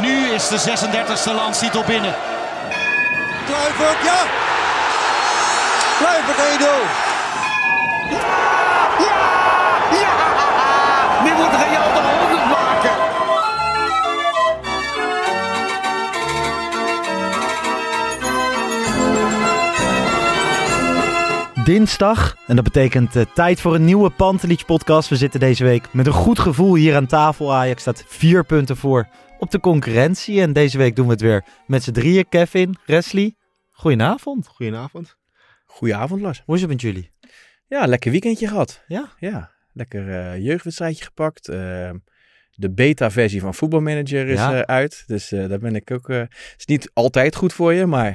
nu is de 36e landstitel binnen. Kluivert, ja! Kluivert 1-0. Nu moet Real de 100 maken. dinsdag. En dat betekent eh, tijd voor een nieuwe Pantelich podcast. We zitten deze week met een goed gevoel hier aan tafel. Ajax staat vier punten voor op de concurrentie. En deze week doen we het weer met z'n drieën. Kevin, Wesley, goedenavond. Goedenavond. Goedenavond Lars. Hoe is het met jullie? Ja, lekker weekendje gehad. Ja? Ja, lekker eh, jeugdwedstrijdje gepakt. Eh, de beta-versie van Voetbalmanager is Ja. eh, uit. Dus daar ben ik ook... Het is niet altijd goed voor je, maar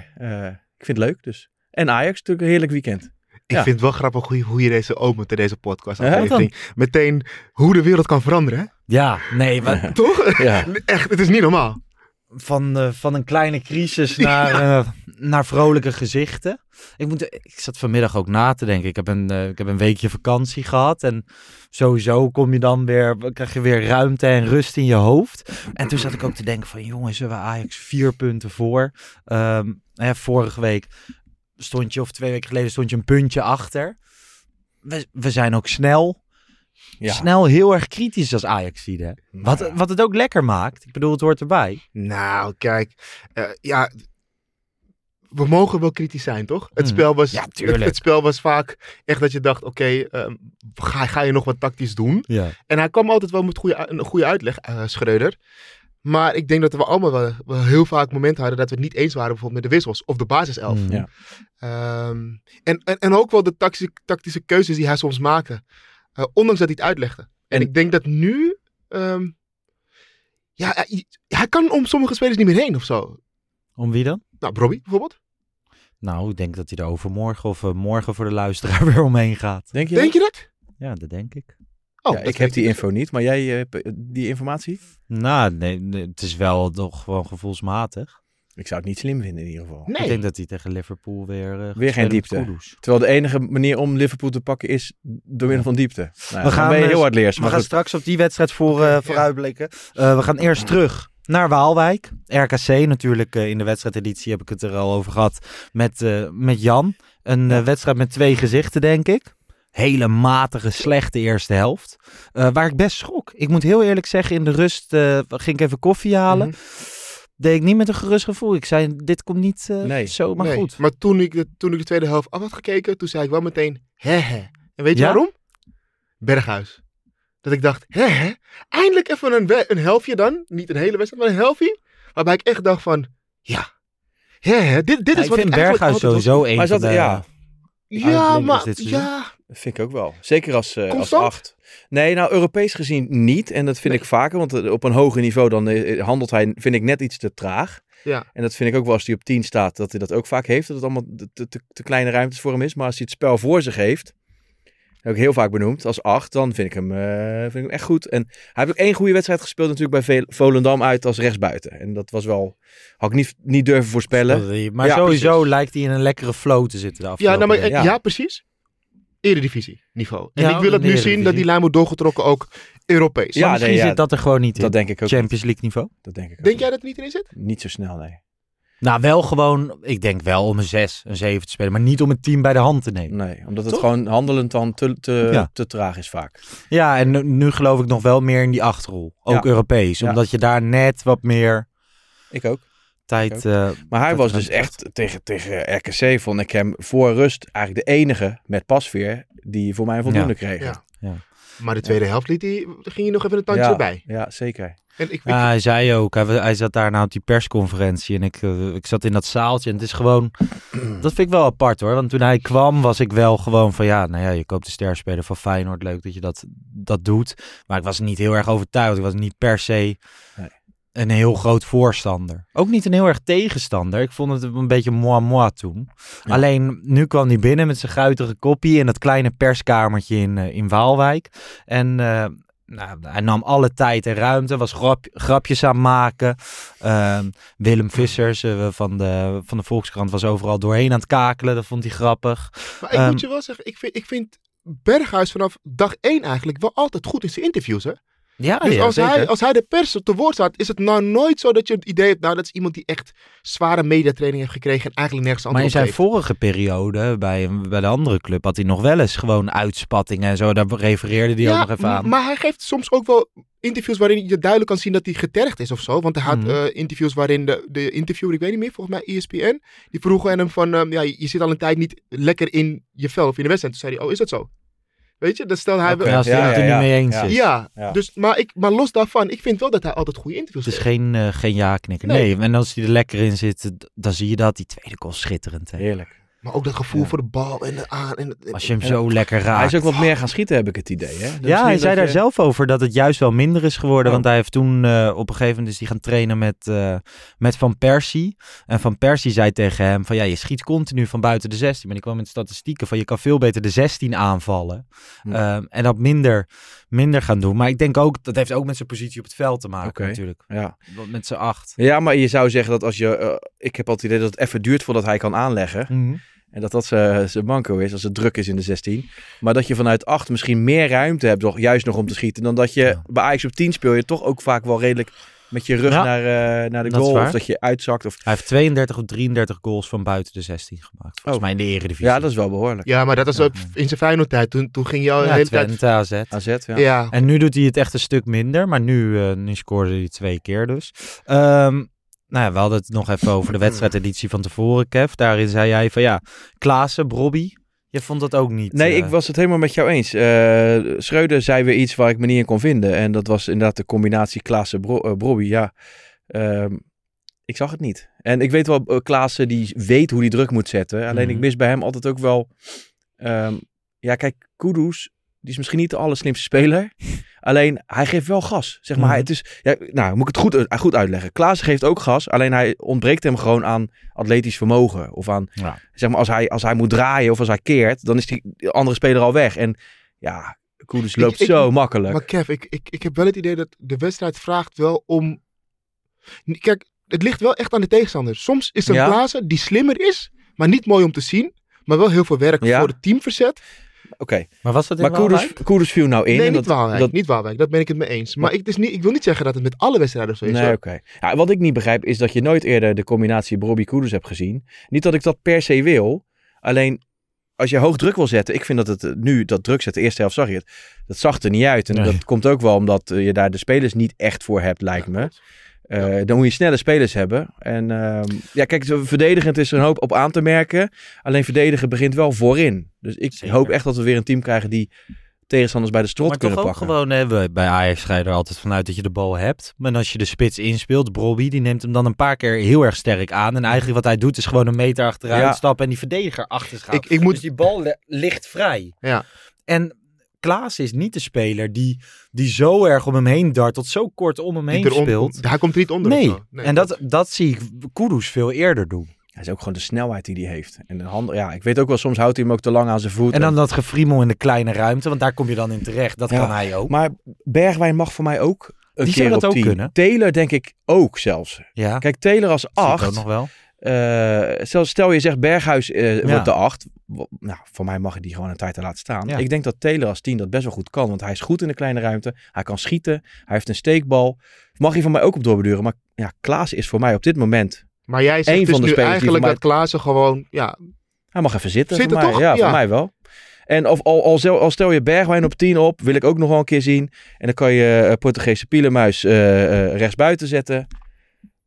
ik vind het leuk. Dus. En Ajax natuurlijk een heerlijk weekend. Ik Ja. vind het wel grappig hoe je, hoe je deze opent in deze podcast. Ja. Meteen hoe de wereld kan veranderen, hè? Ja, nee, maar Toch? Ja. Echt, het is niet normaal. van, eh, van een kleine crisis naar, eh, naar vrolijke gezichten. Ik, moet, ik zat vanmiddag ook na te denken. Ik heb, een, eh, ik heb een weekje vakantie gehad. En sowieso kom je dan weer, krijg je weer ruimte en rust in je hoofd. En toen zat ik ook te denken van jongens, we Ajax vier punten voor. Nou ja, vorige week stond je, of twee weken geleden stond je een puntje achter. We, we zijn ook snel. Ja. Snel heel erg kritisch als Ajax hè? Wat, wat het ook lekker maakt. Ik bedoel, het hoort erbij. Nou, kijk. eh, ja, we mogen wel kritisch zijn, toch? Het, Hmm. spel was, Ja, het, tuurlijk. het spel was vaak echt dat je dacht, oké, ehm, ga, ga je nog wat tactisch doen? Ja. En hij kwam altijd wel met goede, een goede uitleg, eh Schreuder. Maar ik denk dat we allemaal wel, wel heel vaak momenten hadden dat we het niet eens waren bijvoorbeeld met de wissels of de basiself. Mm. Ja. Ehm, en, en, en ook wel de tactische, tactische keuzes die hij soms maakte. Eh, ondanks dat hij het uitlegde. En, En- ik denk dat nu... ehm, ja, hij, hij kan om sommige spelers niet meer heen of zo. Om wie dan? Nou, Robbie bijvoorbeeld. Nou, ik denk dat hij er overmorgen of eh, morgen voor de luisteraar weer omheen gaat. Denk je Denk je dat? Ja, dat denk ik. Oh, ja, ik heb die info niet, maar jij hebt eh, die informatie? Nou, nee, nee, het is wel toch gewoon gevoelsmatig. Ik zou het niet slim vinden in ieder geval. Nee. Ik denk dat hij tegen Liverpool weer... eh, Weer geen diepte. Terwijl de enige manier om Liverpool te pakken is door middel van diepte. Nou, We gaan, eh, heel hard leers. We gaan goed. straks op die wedstrijd voor, eh, vooruitblikken. Eh, we gaan eerst terug naar Waalwijk. RKC natuurlijk. in de wedstrijdeditie heb ik het er al over gehad. Met, eh, met Jan. Een wedstrijd met twee gezichten, denk ik. Hele matige, slechte eerste helft. Eh, waar ik best schrok. Ik moet heel eerlijk zeggen, in de rust eh, ging ik even koffie halen. Mhm. Deed ik niet met een gerust gevoel. Ik zei, dit komt niet eh, Nee. zomaar Nee, goed. Maar toen ik, de, toen ik de tweede helft af had gekeken, toen zei ik wel meteen, hè hè. En weet je Ja? waarom? Berghuis. Dat ik dacht, hè hè. Eindelijk even een, we- een helftje dan. Niet een hele wedstrijd, maar een helftje. Waarbij ik echt dacht van, ja. Hè hè. Dit, dit Ja, is ik wat vind ik eigenlijk Berghuis sowieso een Maar van de... ja. Ja, maar, ja. Dat vind ik ook wel. Zeker als, eh, als acht. Nee, nou Europees gezien niet. En dat vind ik vaker. Want eh, op een hoger niveau dan eh, handelt hij, vind ik, net iets te traag. Ja. En dat vind ik ook wel als hij op 10 staat, dat hij dat ook vaak heeft. Dat het allemaal te, te, te kleine ruimtes voor hem is. Maar als hij het spel voor zich heeft, heb ik heel vaak benoemd, als 8, dan vind ik, hem, eh, vind ik hem echt goed. En hij heeft ook één goede wedstrijd gespeeld natuurlijk bij Volendam uit als rechtsbuiten. En dat was wel, had ik niet, niet durven voorspellen. Maar Ja, sowieso precies. lijkt hij in een lekkere flow te zitten de Ja, nou, maar, weken. ja. ja. precies. Eredivisie niveau. En Ja, ik wil het nu zien dat die lijn wordt doorgetrokken ook Europees. Ja, Maar misschien nee, ja, zit dat er gewoon niet in. Dat denk ik ook. Champions League niveau. Dat denk ik ook. Denk jij dat het niet erin zit? Niet zo snel, nee. Nou, wel gewoon, ik denk wel om een 6, een 7 te spelen, maar niet om het team bij de hand te nemen. Nee, omdat het gewoon handelend dan te, te, Ja. te traag is vaak. Ja, en nu, nu geloof ik nog wel meer in die achterrol. Ook Ja. Europees, Ja. omdat je daar net wat meer Ik ook. tijd... Ik eh, Maar hij was dus echt tegen, tegen RKC, vond ik hem voor rust eigenlijk de enige met pasveer die voor mij een voldoende Ja. kreeg. Ja. Maar de tweede helft liet hij, ging hij nog even een tandje ja, erbij. ja, zeker. En ik, ik, Ja, hij zei ook, hij, hij zat daar nou op die persconferentie en ik, eh, ik zat in dat zaaltje en het is gewoon, dat vind ik wel apart hoor. Want toen hij kwam was ik wel gewoon van ja, nou ja, je koopt de sterspeler van Feyenoord, leuk dat je dat, dat doet. Maar ik was niet heel erg overtuigd, ik was niet per se Nee. een heel groot voorstander. Ook niet een heel erg tegenstander, ik vond het een beetje moi moi toen. Ja. Alleen nu kwam hij binnen met zijn guitige koppie in dat kleine perskamertje in, eh, in Waalwijk. En eh, nou, hij nam alle tijd en ruimte, was grap, grapjes aan het maken. Ehm, Willem Vissers van, de, van de Volkskrant was overal doorheen aan het kakelen. Dat vond hij grappig. maar ik ehm, moet je wel zeggen, ik vind, ik vind Berghuis vanaf dag één eigenlijk wel altijd goed in zijn interviews. Hè? Ja, Dus ja, als, zeker. hij, als hij de pers te woord staat, is het nou nooit zo dat je het idee hebt, nou dat is iemand die echt zware mediatraining heeft gekregen en eigenlijk nergens maar in zijn vorige periode, bij, bij de andere club, had hij nog wel eens gewoon uitspattingen en zo. Daar refereerde hij ook nog even aan. maar hij geeft soms ook wel interviews waarin je duidelijk kan zien dat hij getergd is of zo. Want hij had Mhm. eh, interviews waarin de, de interviewer, ik weet niet meer, volgens mij ESPN, die vroegen aan hem van, ehm, ja, je zit al een tijd niet lekker in je vel of in de wedstrijd. Toen zei hij, oh, is dat zo? Weet je, dan stelde hij... Ja, als hij Ja, het er ja, niet mee eens Ja. is. Ja, Ja. Dus, maar, ik, maar los daarvan, ik vind wel dat hij altijd goede interviews Het is geeft. geen, eh, geen ja-knikker. Nee. Nee. en als hij er lekker in zit, dan zie je dat. Die tweede goal schitterend. Hè? Heerlijk. Maar ook dat gevoel Ja. voor de bal en de aan. En, en- Als je hem zo lekker raakt. Hij is ook wat meer gaan schieten, heb ik het idee. Hè? Dat Ja, hij zei daar zelf over dat het juist wel minder is geworden. Oh. Want hij heeft toen eh, op een gegeven moment is hij gaan trainen met, eh, met Van Persie. En Van Persie zei tegen hem van ja, je schiet continu van buiten de 16. Maar die kwam met statistieken van je kan veel beter de 16 aanvallen. Hm. Ehm, en dat minder, minder gaan doen. Maar ik denk ook, dat heeft ook met zijn positie op het veld te maken natuurlijk. Ja. Want Met zijn acht. ja, maar je zou zeggen dat als je... eh, ik heb altijd het idee dat het even duurt voordat hij kan aanleggen. Mhm. En dat dat zijn zijn manco is als het druk is in de 16. Maar dat je vanuit 8 misschien meer ruimte hebt, nog, juist nog om te schieten. Dan dat je Ja. bij Ajax op 10 speel je toch ook vaak wel redelijk met je rug Ja. naar, eh, naar de goal. Of dat je uitzakt. Of... Hij heeft 32 of 33 goals van buiten de 16 gemaakt. Volgens Oh. mij in de eredivisie. Ja, dat is wel behoorlijk. ja, maar dat was Ja. ook in zijn Feyenoord-tijd. Toen, toen ging je al de Ja, hele tijd... Twente, AZ. AZ, ja. Ja. En nu doet hij het echt een stuk minder. Maar nu, eh, nu scoorde hij twee keer dus. Ehm, nou ja, we hadden het nog even over de wedstrijdeditie van tevoren, Kev. Daarin zei jij van ja, Klaassen, Brobby. Je vond dat ook niet. Nee, eh, ik was het helemaal met jou eens. Eh Schreuder zei weer iets waar ik me niet in kon vinden. En dat was inderdaad de combinatie Klaassen Bro eh, Brobby. Ja, Ehm, ik zag het niet. En ik weet wel, uh, Klaassen die weet hoe hij druk moet zetten. Alleen Mhm. ik mis bij hem altijd ook wel... ehm, ja, kijk, Kudus, die is misschien niet de allerslimste speler. Alleen, hij geeft wel gas. Zeg maar, Mhm. het is... Ja, nou, moet ik het goed, uit- goed uitleggen. Klaassen geeft ook gas. Alleen hij ontbreekt hem gewoon aan atletisch vermogen. Of aan Ja. zeg maar, als hij, als hij moet draaien of als hij keert, dan is die andere speler al weg. En ja, Kudus loopt ik- zo makkelijk. Maar Kev, ik, ik, ik heb wel het idee dat de wedstrijd vraagt wel om... Kijk, het ligt wel echt aan de tegenstander. Soms is er een Ja. Klaassen die slimmer is, maar niet mooi om te zien. Maar wel heel veel werk Ja. voor het team verzet. Oké, Maar was dat in maar Waalwijk? Kudus viel nou in. nee, en niet dat, Waalwijk. dat- Niet Waalwijk, dat ben ik het mee eens. Maar ik, het is niet, ik wil niet zeggen dat het met alle wedstrijden zo is. Nee, oké. Ja, wat ik niet begrijp is dat je nooit eerder de combinatie Bobby Kudus hebt gezien. Niet dat ik dat per se wil. Alleen als je hoog druk wil zetten. Ik vind dat het eh, nu, dat druk zetten, de eerste helft zag je het. Dat zag er niet uit. En Nee. dat komt ook wel omdat eh, je daar de spelers niet echt voor hebt, lijkt me. Eh, Dan moet je snelle spelers hebben. En ehm, ja, kijk, verdedigend is er een hoop op aan te merken. Alleen verdedigen begint wel voorin. Dus ik Zeker. hoop echt dat we weer een team krijgen die tegenstanders bij de strot Maar toch kunnen ook pakken. gewoon, hè, we- bij Ajax ga je er altijd vanuit dat je de bal hebt. Maar als je de spits inspeelt, Brobby, die neemt hem dan een paar keer heel erg sterk aan. En eigenlijk wat hij doet is gewoon een meter achteruit Ja. stappen en die verdediger achter zich Ik, houden. ik moet, Dus die bal li- ligt vrij. Ja. En Klaas is niet de speler die, die zo erg om hem heen dartelt, zo kort om hem die heen erom- speelt. Hij komt er niet onder. Nee. en dat, dat zie ik Kudus veel eerder doen. Hij is ook gewoon de snelheid die hij heeft. En de hand, ja, ik weet ook wel, soms houdt hij hem ook te lang aan zijn voet. En dan dat gefriemel in de kleine ruimte, want daar kom je dan in terecht. Dat Ja, kan hij ook. Maar Bergwijn mag voor mij ook een Die keer zou dat op ook 10. kunnen. Taylor denk ik ook zelfs. ja, Kijk, Taylor als ook 8. nog wel. Eh, zelfs stel je zegt Berghuis Ja. wordt de 8. Nou, voor mij mag hij die gewoon een tijd te laten staan. Ja. Ik denk dat Taylor als 10 dat best wel goed kan. Want hij is goed in de kleine ruimte. Hij kan schieten. Hij heeft een steekbal. Mag hij van mij ook op doorbeduren. Maar ja, Klaas is voor mij op dit moment Maar jij zegt dus van de nu spelers eigenlijk voor dat Klaassen gewoon, ja, Hij mag even zitten, voor mij. toch? Ja, Ja. voor mij wel. En of, al, al, al stel je Bergwijn op 10 op, wil ik ook nog wel een keer zien. En dan kan je eh, Portugese Pielenmuis eh, rechtsbuiten zetten.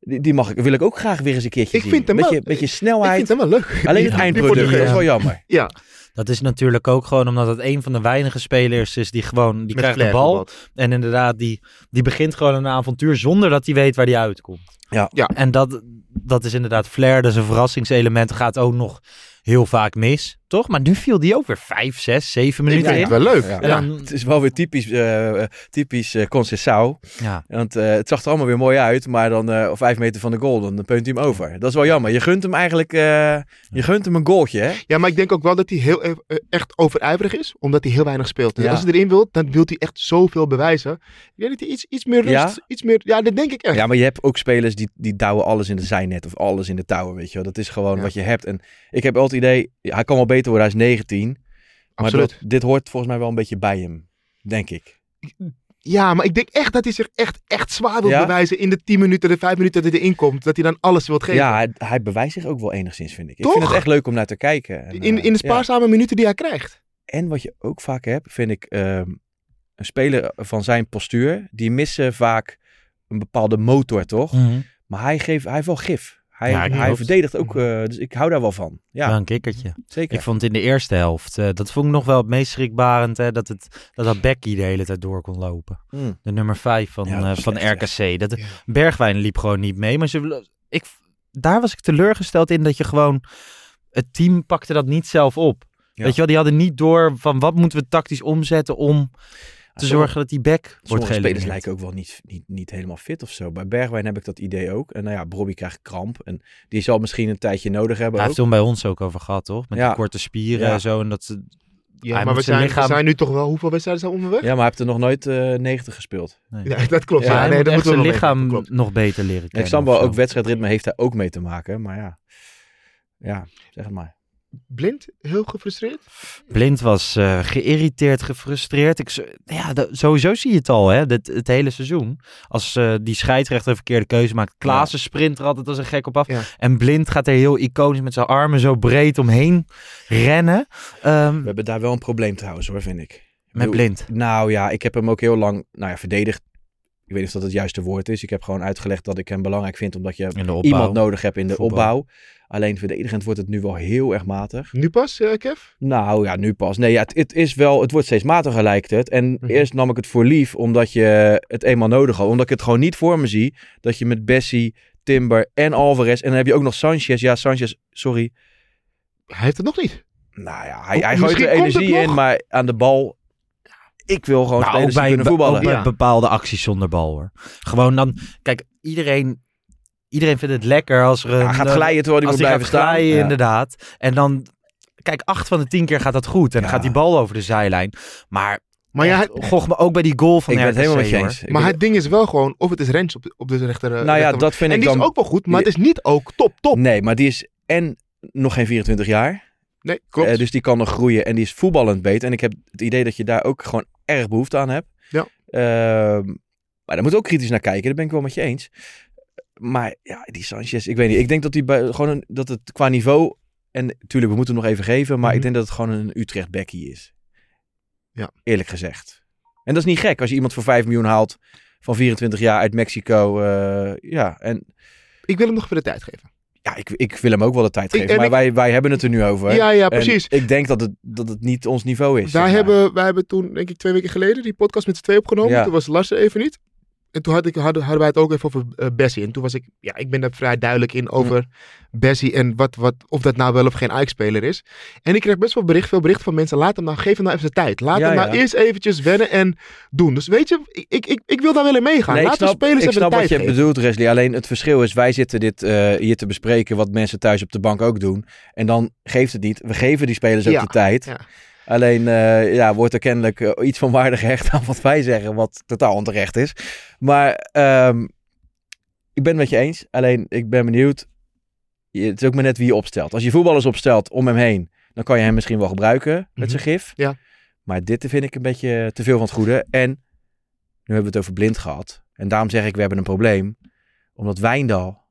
Die, die mag ik, wil ik ook graag weer eens een keertje Ik zien. vind hem beetje, wel- beetje ik snelheid. vind hem wel leuk. Alleen Die- het die eindproduct, is wel jammer. Ja, Dat is natuurlijk ook gewoon omdat het een van de weinige spelers is die gewoon, die met krijgt de bal. En inderdaad, die, die begint gewoon een avontuur zonder dat hij weet waar hij uitkomt. Ja. Ja. En dat, dat is inderdaad flair, dat is een verrassingselement. Gaat ook nog heel vaak mis, toch? Maar nu viel die ook weer vijf, zes, zeven Ik minuten vind in. het wel leuk. Ja. Dan- Het is wel weer typisch, eh typisch eh Conceição. ja. Want eh, het zag er allemaal weer mooi uit, maar dan eh, op vijf meter van de goal, dan punt hij hem over. Dat is wel jammer. Je gunt hem eigenlijk, eh, je gunt hem een goaltje, hè? Ja, maar ik denk ook wel dat hij heel echt overijverig is, omdat hij heel weinig speelt. Dus Ja. als hij erin wil, dan wil hij echt zoveel bewijzen. Ik denk dat hij iets, iets meer rust, Ja? iets meer, ja, dat denk ik echt. Ja, maar je hebt ook spelers die, die douwen alles in de zijnet of alles in de touwen, weet je wel. Dat is gewoon Ja. wat je hebt. En ik heb altijd het idee, hij kan wel beter worden, hij is 19. Maar dat, dit hoort volgens mij wel een beetje bij hem, denk ik. Ja, maar ik denk echt dat hij zich echt, echt zwaar wil Ja? bewijzen in de 10 minuten, de 5 minuten dat hij erin komt. Dat hij dan alles wil geven. Ja, hij, hij bewijst zich ook wel enigszins, vind ik. Ik Toch? vind het echt leuk om naar te kijken. En, in, eh, in de ja. spaarzame minuten die hij krijgt. En wat je ook vaak hebt, vind ik, ehm, een speler van zijn postuur, die missen vaak een bepaalde motor, toch? Mhm. Maar hij, geeft, hij heeft wel gif. Hij, Ja, hij verdedigt ook, eh, dus ik hou daar wel van. Ja, Wel een kikkertje. zeker. Ik vond in de eerste helft, eh, dat vond ik nog wel het meest schrikbarend, hè, dat, het, dat dat Becky de hele tijd door kon lopen. Mm. De nummer 5 van, Ja, eh, van slecht, RKC. Dat, Ja. Bergwijn liep gewoon niet mee. Maar ze, ik, daar was ik teleurgesteld in dat je gewoon... Het team pakte dat niet zelf op. Ja. Weet je wel, die hadden niet door van wat moeten we tactisch omzetten om te zorgen dat die back wordt Sommige spelers lijken ook wel niet, niet, niet helemaal fit of zo. Bij Bergwijn heb ik dat idee ook. En nou ja, Bobby krijgt kramp. En die zal misschien een tijdje nodig hebben Hij ook. heeft toen bij ons ook over gehad, toch? Met Ja. die korte spieren Ja. en zo. En dat ze, Ja, Hij maar moet we zijn lichaam- we zijn nu toch wel, hoeveel wedstrijden zijn we onderweg? Ja, maar hij heeft er nog nooit eh 90 gespeeld. nee. Ja, dat klopt. Ja, Ja, hij nee, moet dat we zijn lichaam nog beter leren En kennen. ik snap wel, ook wedstrijdritme heeft daar ook mee te maken. Maar ja, ja zeg het maar. Blind, heel gefrustreerd. Blind was eh, geïrriteerd, gefrustreerd. Ik, ja, sowieso zie je het al, hè, dit, het hele seizoen. Als eh, die scheidsrechter een verkeerde keuze maakt. Klaassen sprint er altijd als een gek op af. Ja. En Blind gaat er heel iconisch met zijn armen zo breed omheen rennen. Ehm, We hebben daar wel een probleem trouwens hoor, vind ik. Met Blind. Nou ja, ik heb hem ook heel lang nou ja, verdedigd. Ik weet niet of dat het juiste woord is. Ik heb gewoon uitgelegd dat ik hem belangrijk vind. Omdat je de opbouw. iemand nodig hebt in de Voetbal. opbouw. Alleen verdedigend wordt het nu wel heel erg matig. Nu pas, eh, Kev? Nou ja, nu pas. Nee, ja, het, het is wel, het wordt steeds matiger lijkt het. En Mhm. eerst nam ik het voor lief, omdat je het eenmaal nodig had. Omdat ik het gewoon niet voor me zie, dat je met Bessie, Timber en Alvarez, en dan heb je ook nog Sanchez. Ja, Sanchez, sorry. Hij heeft het nog niet. Nou ja, hij, Oh, hij gooit er energie in, maar aan de bal, ik wil gewoon Nou, spelers bij, kunnen voetballen. ook bij Ja. bepaalde acties zonder bal hoor. Gewoon dan, kijk, iedereen, iedereen vindt het lekker als er een... gaat eh, glijden terwijl hij als moet die blijven gaat staan. glijden, Ja. inderdaad. En dan, kijk, acht van de tien keer gaat dat goed. En dan gaat die bal over de zijlijn. Maar, Maar, ja, goch me ook bij die goal van Ik ben het helemaal met je eens. Maar het ding is wel gewoon, of het is Rens op, de- op de rechter. nou ja, rechter- dat vind En ik die dan... is ook wel goed, maar het is niet ook top, top. Nee, maar die is en nog geen 24 jaar. Nee, klopt. Eh, dus die kan nog groeien en die is voetballend beter. En ik heb het idee dat je daar ook gewoon erg behoefte aan hebt. Ja. Ehm, maar daar moet ook kritisch naar kijken, daar ben ik wel met je eens. Maar ja, die Sanchez, ik weet niet. Ik denk dat, die bij, gewoon een, dat het qua niveau... En natuurlijk, we moeten hem nog even geven. Maar ik Mhm. denk dat het gewoon een Utrecht Becky is. Ja. Eerlijk gezegd. En dat is niet gek als je iemand voor 5 miljoen haalt van 24 jaar uit Mexico. eh, ja, en ik wil hem nog even de tijd geven. Ja, ik, ik wil hem ook wel de tijd geven. en maar ik- wij, wij hebben het er nu over. Ja, ja, En precies. ik denk dat het, dat het niet ons niveau is. zeg Wij maar. hebben, wij hebben toen, denk ik, twee weken geleden die podcast met z'n twee opgenomen. Ja. Toen was Lars er even niet. En toen had ik, hadden, hadden wij het ook even over eh, Bessie. En toen was ik, ja, ik ben daar vrij duidelijk in over Bessie en wat, wat, of dat nou wel of geen Ajax-speler is. En ik kreeg best wel bericht, veel berichten van mensen. Laat hem nou, geef hem nou even de tijd. Laat Ja, hem nou ja. eerst eventjes wennen en doen. Dus weet je, ik, ik, ik, ik wil daar wel in meegaan. Nee, ik Laat de snap, spelers ik even snap de wat tijd je geven. bedoelt, Wesley. Alleen het verschil is, wij zitten dit eh, hier te bespreken wat mensen thuis op de bank ook doen. En dan geeft het niet. We geven die spelers ook Ja, de tijd. Alleen eh, ja, wordt er kennelijk eh, iets van waarde gehecht aan wat wij zeggen, wat totaal onterecht is. Maar ehm, ik ben het met je eens. Alleen ik ben benieuwd. Je- Het is ook maar net wie je opstelt. Als je voetballers opstelt om hem heen, dan kan je hem misschien wel gebruiken met Mhm. zijn gif. Ja. Maar dit vind ik een beetje te veel van het goede. En nu hebben we het over blind gehad. En daarom zeg ik, we hebben een probleem. Omdat Wijndal,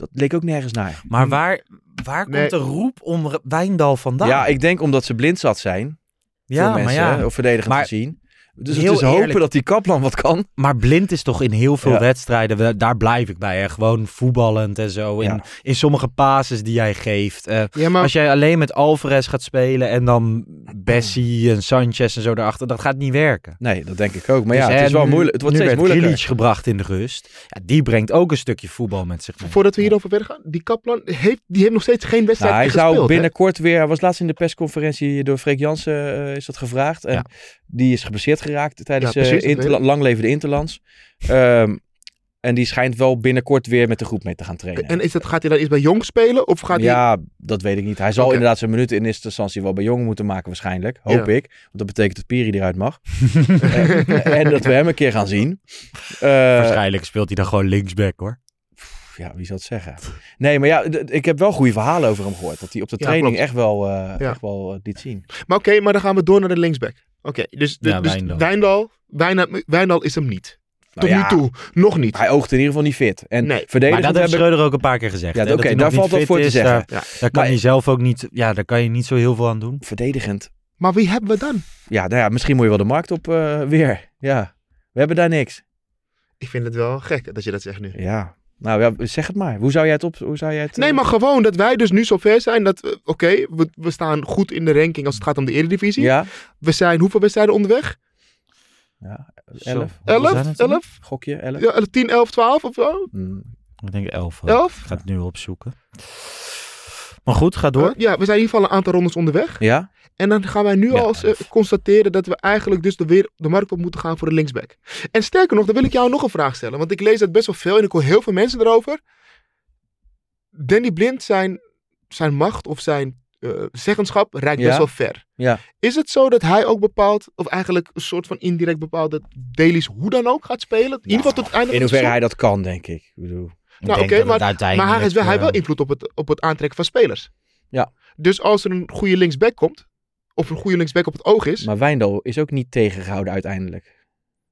Dat leek ook nergens naar. Maar waar, waar Nee. komt de roep om Wijndal vandaan? Ja, ik denk omdat ze blind zat zijn. ja voor maar mensen, ja. of verdedigend Maar gezien. Dus heel het is hopen eerlijk- dat die Kaplan wat kan. Maar blind is toch in heel veel Ja. wedstrijden, we- daar blijf ik bij. Hè? Gewoon voetballend en zo. In, Ja. in sommige passes die jij geeft. Eh, Ja, maar Als jij alleen met Alvarez gaat spelen en dan Bessie en Sanchez en zo daarachter, dat gaat niet werken. Nee, dat denk ik ook. Maar Dus, ja, het is wel moeilijk. Het wordt nu steeds werd moeilijker. Gebracht in de rust. Ja, die brengt ook een stukje voetbal met zich mee. voordat we hierover verder gaan, die Kaplan heeft, die heeft nog steeds geen wedstrijd Nou, hij gespeeld. zou hè? binnenkort weer... Hij was laatst in de persconferentie door Freek Jansen eh, is dat gevraagd. En Ja. die is geblesseerd geraakt tijdens Ja, eh precies, dat Interla- weet ik. lang leven de Interlands. Ehm, en die schijnt wel binnenkort weer met de groep mee te gaan trainen. En is dat, gaat hij dan eerst bij Jong spelen? Of gaat hij... ja, dat weet ik niet. Hij zal inderdaad zijn minuten in eerste instantie wel bij Jong moeten maken waarschijnlijk. Hoop Ja. ik. Want dat betekent dat Piri eruit mag. en, en dat we hem een keer gaan zien. Eh, Waarschijnlijk speelt hij dan gewoon linksback hoor. ja, wie zal het zeggen? Nee, maar ja, ik heb wel goede verhalen over hem gehoord. Dat hij op de Ja, training klopt. echt wel, eh, Ja. echt wel eh, liet zien. Maar oké, maar dan gaan we door naar de linksback. Oké, dus, de, Ja, dus Wijndal. Wijndal, Wijndal, Wijndal is hem niet. Nou Tot ja, nu toe. Nog niet. Hij oogt in ieder geval niet fit. En Nee. Maar verdedigend dat heeft heb ik... Schreuder ook een paar keer gezegd. Ja, hè, oké, dat hij daar valt wat voor te is, zeggen. Daar, Ja. daar kan Maar- hij zelf ook niet, ja, daar kan je niet zo heel veel aan doen. Verdedigend. Maar wie hebben we dan? Ja, nou ja, misschien moet je wel de markt op eh, weer. Ja, we hebben daar niks. Ik vind het wel gek dat je dat zegt nu. Ja, nou ja, zeg het maar. Hoe zou jij het op... Hoe zou jij het, Nee, eh, maar gewoon dat wij dus nu zover zijn dat, oké, we, we staan goed in de ranking als het gaat om de Eredivisie. Ja, We zijn hoeveel wedstrijden onderweg? ja. Zo, Elf. hoeveel zijn 11? het er? 11? Gokje, elf. Ja, 10, 11, 12 of zo? Hmm. Ik denk elf. 11? Ik ga het nu opzoeken. Maar goed, ga door. Uh, ja, we zijn in ieder geval een aantal rondes onderweg. Ja? En dan gaan wij nu Ja, al eh, constateren dat we eigenlijk dus de, weer, de markt op moeten gaan voor de linksback. En sterker nog, dan wil ik jou nog een vraag stellen. Want ik lees dat best wel veel en ik hoor heel veel mensen erover. Danny Blind zijn, zijn macht of zijn eh, zeggenschap reikt Ja. best wel ver. Ja. Is het zo dat hij ook bepaalt, of eigenlijk een soort van indirect bepaalt, dat Dailies hoe dan ook gaat spelen? In ieder geval tot het einde In hoeverre hij dat kan, denk ik. ik bedoel, Ik Nou, oké, maar- uiteindelijk, Maar hij heeft wel, hij heeft wel eh, invloed op het, op het aantrekken van spelers. Ja. Dus als er een goede linksback komt, of een goede linksback op het oog is, maar Wijndal is ook niet tegengehouden uiteindelijk.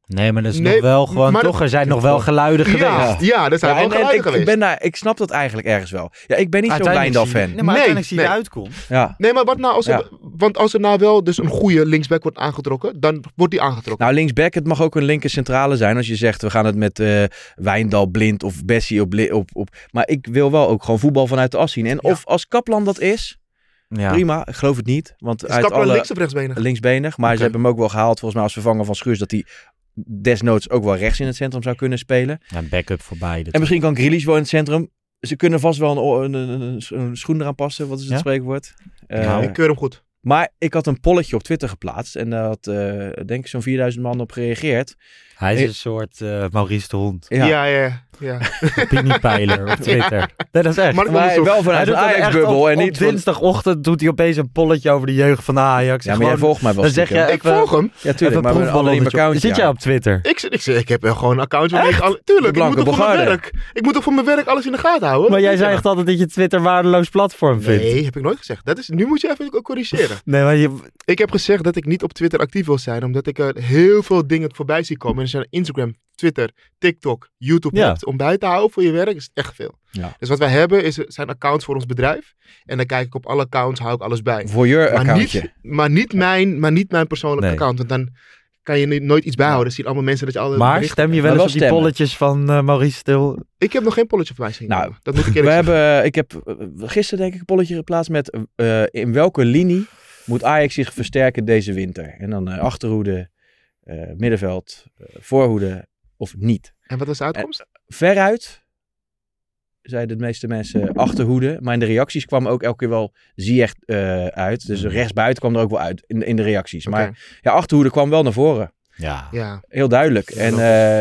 Nee, maar dat is Nee, nog wel gewoon, maar toch, dat- er zijn nog wel geluiden ja, geweest. ja, dat zijn Ja, wel en- en geluiden ik, geweest. ben daar, ik snap dat eigenlijk ergens wel. Ja, ik ben niet zo'n Wijndal-fan. Nee, maar Nee, uiteindelijk zie je nee. Ja. Nee, maar wat nou als er, want als er nou wel dus een goede linksback wordt aangetrokken, dan wordt die aangetrokken. Nou, linksback, het mag ook een linker centrale zijn. Als je zegt, we gaan het met eh Wijndal, Blind of Bessie op, op, op... Maar ik wil wel ook gewoon voetbal vanuit de as zien. En Ja. of als Kaplan dat is, Ja. prima. Ik geloof het niet. Want is uit Kaplan alle... links of rechtsbenig? linksbenig. Maar ze hebben hem ook wel gehaald, volgens mij als vervanger van Schuurs, dat hij desnoods ook wel rechts in het centrum zou kunnen spelen. Ja, een backup voor beide. En misschien kan Grealish wel in het centrum. Ze kunnen vast wel een, een, een, een schoen eraan passen. Wat is het Ja? spreekwoord? Eh, Nou, Ik keur hem goed. Maar ik had een polletje op Twitter geplaatst. En daar had, eh, denk ik, zo'n 4000 man op gereageerd. Hij is een soort eh, Maurice de Hond. Ja, Ja, ja, ja. Opiniepeiler op Twitter. Nee, dat is echt. Maar- maar wel Hij vanuit doet de dan echt Ajax-bubbel. En niet dinsdagochtend doet hij opeens een polletje over de jeugd van de Ajax. Ja, maar Gewoon- jij volgt mij wel dan zeg je ik even, volg hem. Ja, tuurlijk. Maar met een account. Zit jij op Twitter? Ik, ik, ik heb wel gewoon een account ik Tuurlijk, ik moet toch voor mijn werk. Ik moet toch voor mijn werk alles in de gaten houden? Maar jij zei echt altijd dat je Twitter een waardeloos platform vindt. Nee, heb ik nooit gezegd. Dat is, nu moet je even corrigeren. Nee, maar je, Ik heb gezegd dat ik niet op Twitter actief wil zijn, omdat ik er heel veel dingen voorbij zie komen. Als je Instagram, Twitter, TikTok, YouTube Ja. hebt om bij te houden voor je werk, is het echt veel. Ja. Dus wat wij hebben is, zijn accounts voor ons bedrijf. En dan kijk ik op alle accounts, hou ik alles bij. Voor je Maar accountje. niet, maar, niet mijn, maar niet mijn persoonlijke Nee. account. Want dan kan je nooit iets bijhouden. Dan zien allemaal mensen dat je alle maar stem je wel eens op die polletjes van eh, Maurice Stil? Ik heb nog geen polletje voor mij zien. Nou, dat moet ik We eerlijk zeggen. hebben, ik heb eh, gisteren denk ik een polletje geplaatst met eh, in welke linie moet Ajax zich versterken deze winter? En dan eh, achterhoede, eh, middenveld, eh, voorhoede of niet. En wat was de uitkomst? Veruit zeiden de meeste mensen achterhoede. Maar in de reacties kwam ook elke keer wel Ziyech eh uit. Dus rechtsbuiten kwam er ook wel uit in, in de reacties. Maar ja, achterhoede kwam wel naar voren. Ja. Ja. Heel duidelijk. En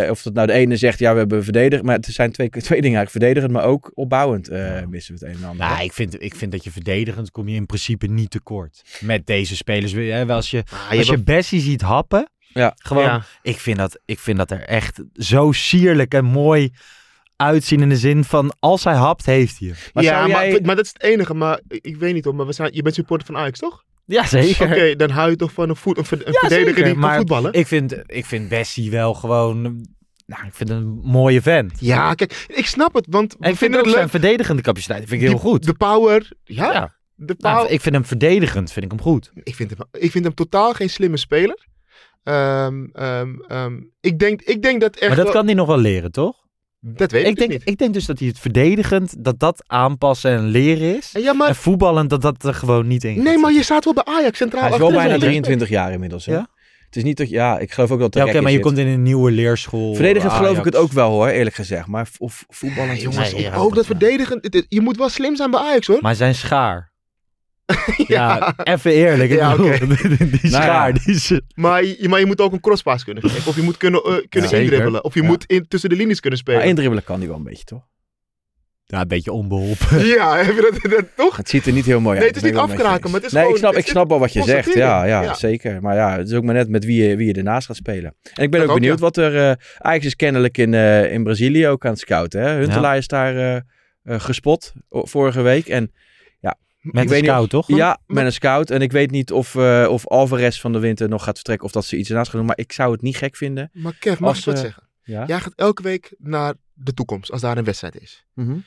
eh, of dat nou de ene zegt, ja, we hebben verdedigd. Maar het zijn twee, twee dingen eigenlijk. Verdedigend, maar ook opbouwend eh, missen we het een en ander. Nou, ik vind, ik vind dat je verdedigend kom je in principe niet tekort. Met deze spelers. Hè, Als je, Ah, je als je Bessie ziet happen. Ja. Gewoon, Ja. ik, vind dat, ik vind dat er echt zo sierlijk en mooi uitzien. In de zin van, als hij hapt, heeft hij. Maar ja, zou jij- maar, maar dat is het enige. Maar ik, weet niet hoor, maar we zijn, je bent supporter van Ajax, toch? Ja, zeker. Oké, dan hou je toch van een, voet, een, ver- een Ja, verdediger zeker, die kan maar voetballen? Ik vind, ik vind Bessie wel gewoon Nou, ik vind een mooie vent. Ja, kijk, ik snap het, want En ik vind ook het zijn verdedigende capaciteit vind ik heel Die- goed. De power, ja. Ja. De Nou, power. ik vind hem verdedigend, vind ik hem goed. ik, vind hem, ik vind hem totaal geen slimme speler. Ehm, ehm, ehm, ik, denk, ik denk dat echt Maar dat wel- kan hij nog wel leren, toch? Dat weet ik, Ik dus denk, niet. ik denk dus dat hij het verdedigend, dat dat aanpassen en leren is. En Ja, maar, En voetballend, dat dat er gewoon niet in gaat nee, maar je staat wel bij Ajax centraal. Hij is wel bijna 23 jaar inmiddels. Hè? Ja? Het is niet dat, ja, ik geloof ook dat Ja, oké, maar je komt in een nieuwe leerschool. Verdedigend geloof ik het ook wel hoor, eerlijk gezegd. Maar of voetballen. Ja, jongens, Nee, ook dat ja. verdedigen. het- het- Je moet wel slim zijn bij Ajax hoor. Maar zijn schaar. Ja, even eerlijk. Ja, die Nou ja. schaar, die is... Maar, je, maar je moet ook een crosspaas kunnen geven. Of je moet kunnen, eh, kunnen indribbelen. Of je Ja. moet in, tussen de linies kunnen spelen. Maar indribbelen kan hij wel een beetje, toch? Ja, een beetje onbeholpen. Ja, heb je dat, dat toch? Het ziet er niet heel mooi uit. Nee, het is niet afkraken, maar het is. Nee, ik snap, ik snap wel wat je zegt. Ja, ja, Ja. zeker. Maar ja, het is ook maar net met wie je, wie je ernaast gaat spelen. En ik ben Dat ook ook, benieuwd ja. wat er... eh Ajax is kennelijk in, eh, in Brazilië ook aan het scouten. Hè? Huntelaar is daar eh, eh, gespot vorige week. En Met Ik niet scout, toch? ja, met een scout. En ik weet niet of, eh of Alvarez van de winter nog gaat vertrekken. Of dat ze iets ernaast gaan doen. Maar ik zou het niet gek vinden. Maar Kev, mag Als, ik wat zeggen? Ja. Jij gaat elke week naar de toekomst als daar een wedstrijd is. Mhm.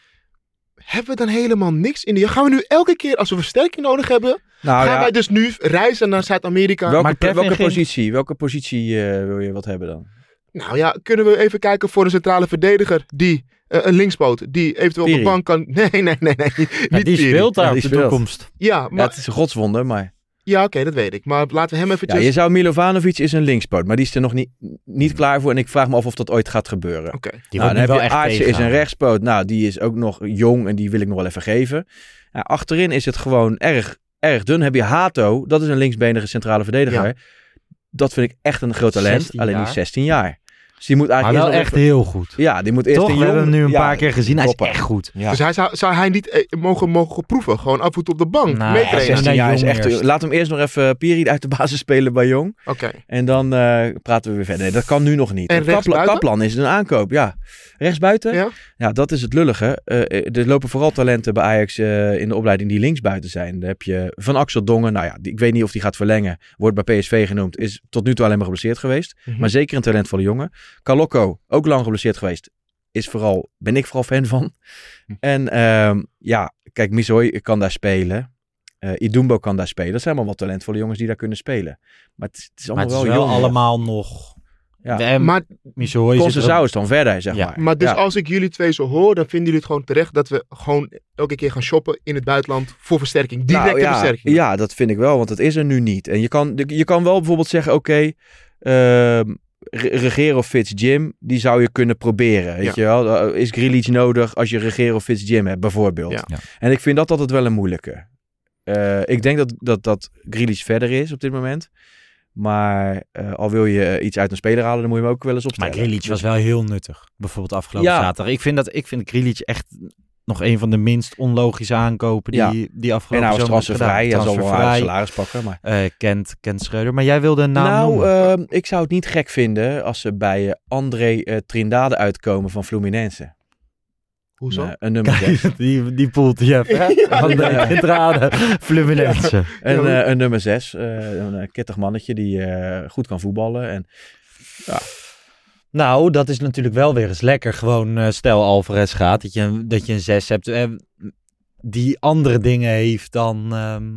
Hebben we dan helemaal niks in de... Gaan we nu elke keer als we versterking nodig hebben... Nou gaan ja, wij dus nu reizen naar Zuid-Amerika? welke, welke ging- positie, welke positie eh, wil je wat hebben dan? Nou ja, kunnen we even kijken voor een centrale verdediger die... eh, een linkspoot die eventueel op de bank kan... Nee, nee, nee, nee. Niet, Ja, niet die Piri. speelt daar Ja, op die de speelt. toekomst. Ja, Ja, maar... het is een godswonder, maar... Ja, oké, dat weet ik. Maar laten we hem Ja, eventjes... je zou Milovanovic is een linkspoot, maar die is er nog niet, niet klaar voor. En ik vraag me af of dat ooit gaat gebeuren. Oké. Die nou, wordt dan heb wel je echt Aartje is een rechtspoot. Nou, die is ook nog jong en die wil ik nog wel even geven. Ja, achterin is het gewoon erg, erg dun. Heb je Hato, dat is een linksbenige centrale verdediger. Dat vind ik echt een groot talent. 16 alleen die jaar. is 16 jaar. Dus die moet Maar eigenlijk wel echt heel goed. Ja, die moet eerst Toch? We hebben hem nu een ja, paar keer gezien. Hij is echt goed. Ja. Dus hij zou, zou hij niet eh, mogen, mogen proeven? Gewoon af en toe op de bank Nou, Ja, meetrainen? 16 naar jaar is echt... eerst. Laat hem eerst nog even Piri uit de basis spelen bij Jong. Oké. En dan eh, praten we weer verder. Nee, dat kan nu nog niet. En Kaplan, is een aankoop, ja. Rechtsbuiten? Ja? Ja, dat is het lullige. Eh, eh, er lopen vooral talenten bij Ajax eh, in de opleiding die linksbuiten zijn. Dan heb je Van Axel Dongen. Nou ja, die- ik weet niet of die gaat verlengen. Wordt bij PSV genoemd. Is tot nu toe alleen maar geblesseerd geweest. Mhm. Maar zeker een talentvolle jongen. Kalokko, ook lang geblesseerd geweest. Is vooral, ben ik vooral fan van. Hm. En ehm, ja, kijk, Misoy kan daar spelen. Eh Idumbo kan daar spelen. Dat zijn allemaal wat talentvolle jongens die daar kunnen spelen. Maar het, is- het is Maar allemaal het is wel, wel jong. allemaal nog... Ja. En Maar, er Conceição is dan verder, zeg Ja. maar. maar dus Ja. als ik jullie twee zo hoor, dan vinden jullie het gewoon terecht dat we gewoon elke keer gaan shoppen in het buitenland voor versterking. Directe Nou, ja, versterking. Ja, dat vind ik wel, want het is er nu niet. En je kan, je kan wel bijvoorbeeld zeggen, oké, ehm Regero of Fitzjim, die zou je kunnen proberen. Weet Ja. je wel? Is Grealish nodig als je Regero of Fitzjim hebt, bijvoorbeeld? Ja. Ja. En ik vind dat altijd wel een moeilijke. Eh, ik denk dat, dat, dat Grealish verder is op dit moment. Maar eh, al wil je eh, iets uit een speler halen, dan moet je hem ook wel eens Maar opstellen. Grealish was wel heel nuttig. Bijvoorbeeld afgelopen Ja. zaterdag. Ik vind, dat, ik vind Grealish echt nog een van de minst onlogische aankopen die, Ja. die En afgelopen hij was zomer transfervrij, gedaan. hij zal wel een Transfervrij. salaris pakken. Maar... Eh, Kent, Kent Schreuder. Maar jij wilde een naam nou, noemen. ehm, ik zou het niet gek vinden als ze bij eh, André eh, Trindade uitkomen van Fluminense. Hoezo? Een, een nummer zes. die, die poelt je even, hè? Van de Ja. Gentrade Fluminense. Een, Ja, eh, een nummer 6. een kittig mannetje die eh, goed kan voetballen. En, Nou, dat is natuurlijk wel weer eens lekker. Gewoon, eh, stel Alvarez gaat, dat je, dat je een 6 hebt eh, die andere dingen heeft dan, ehm,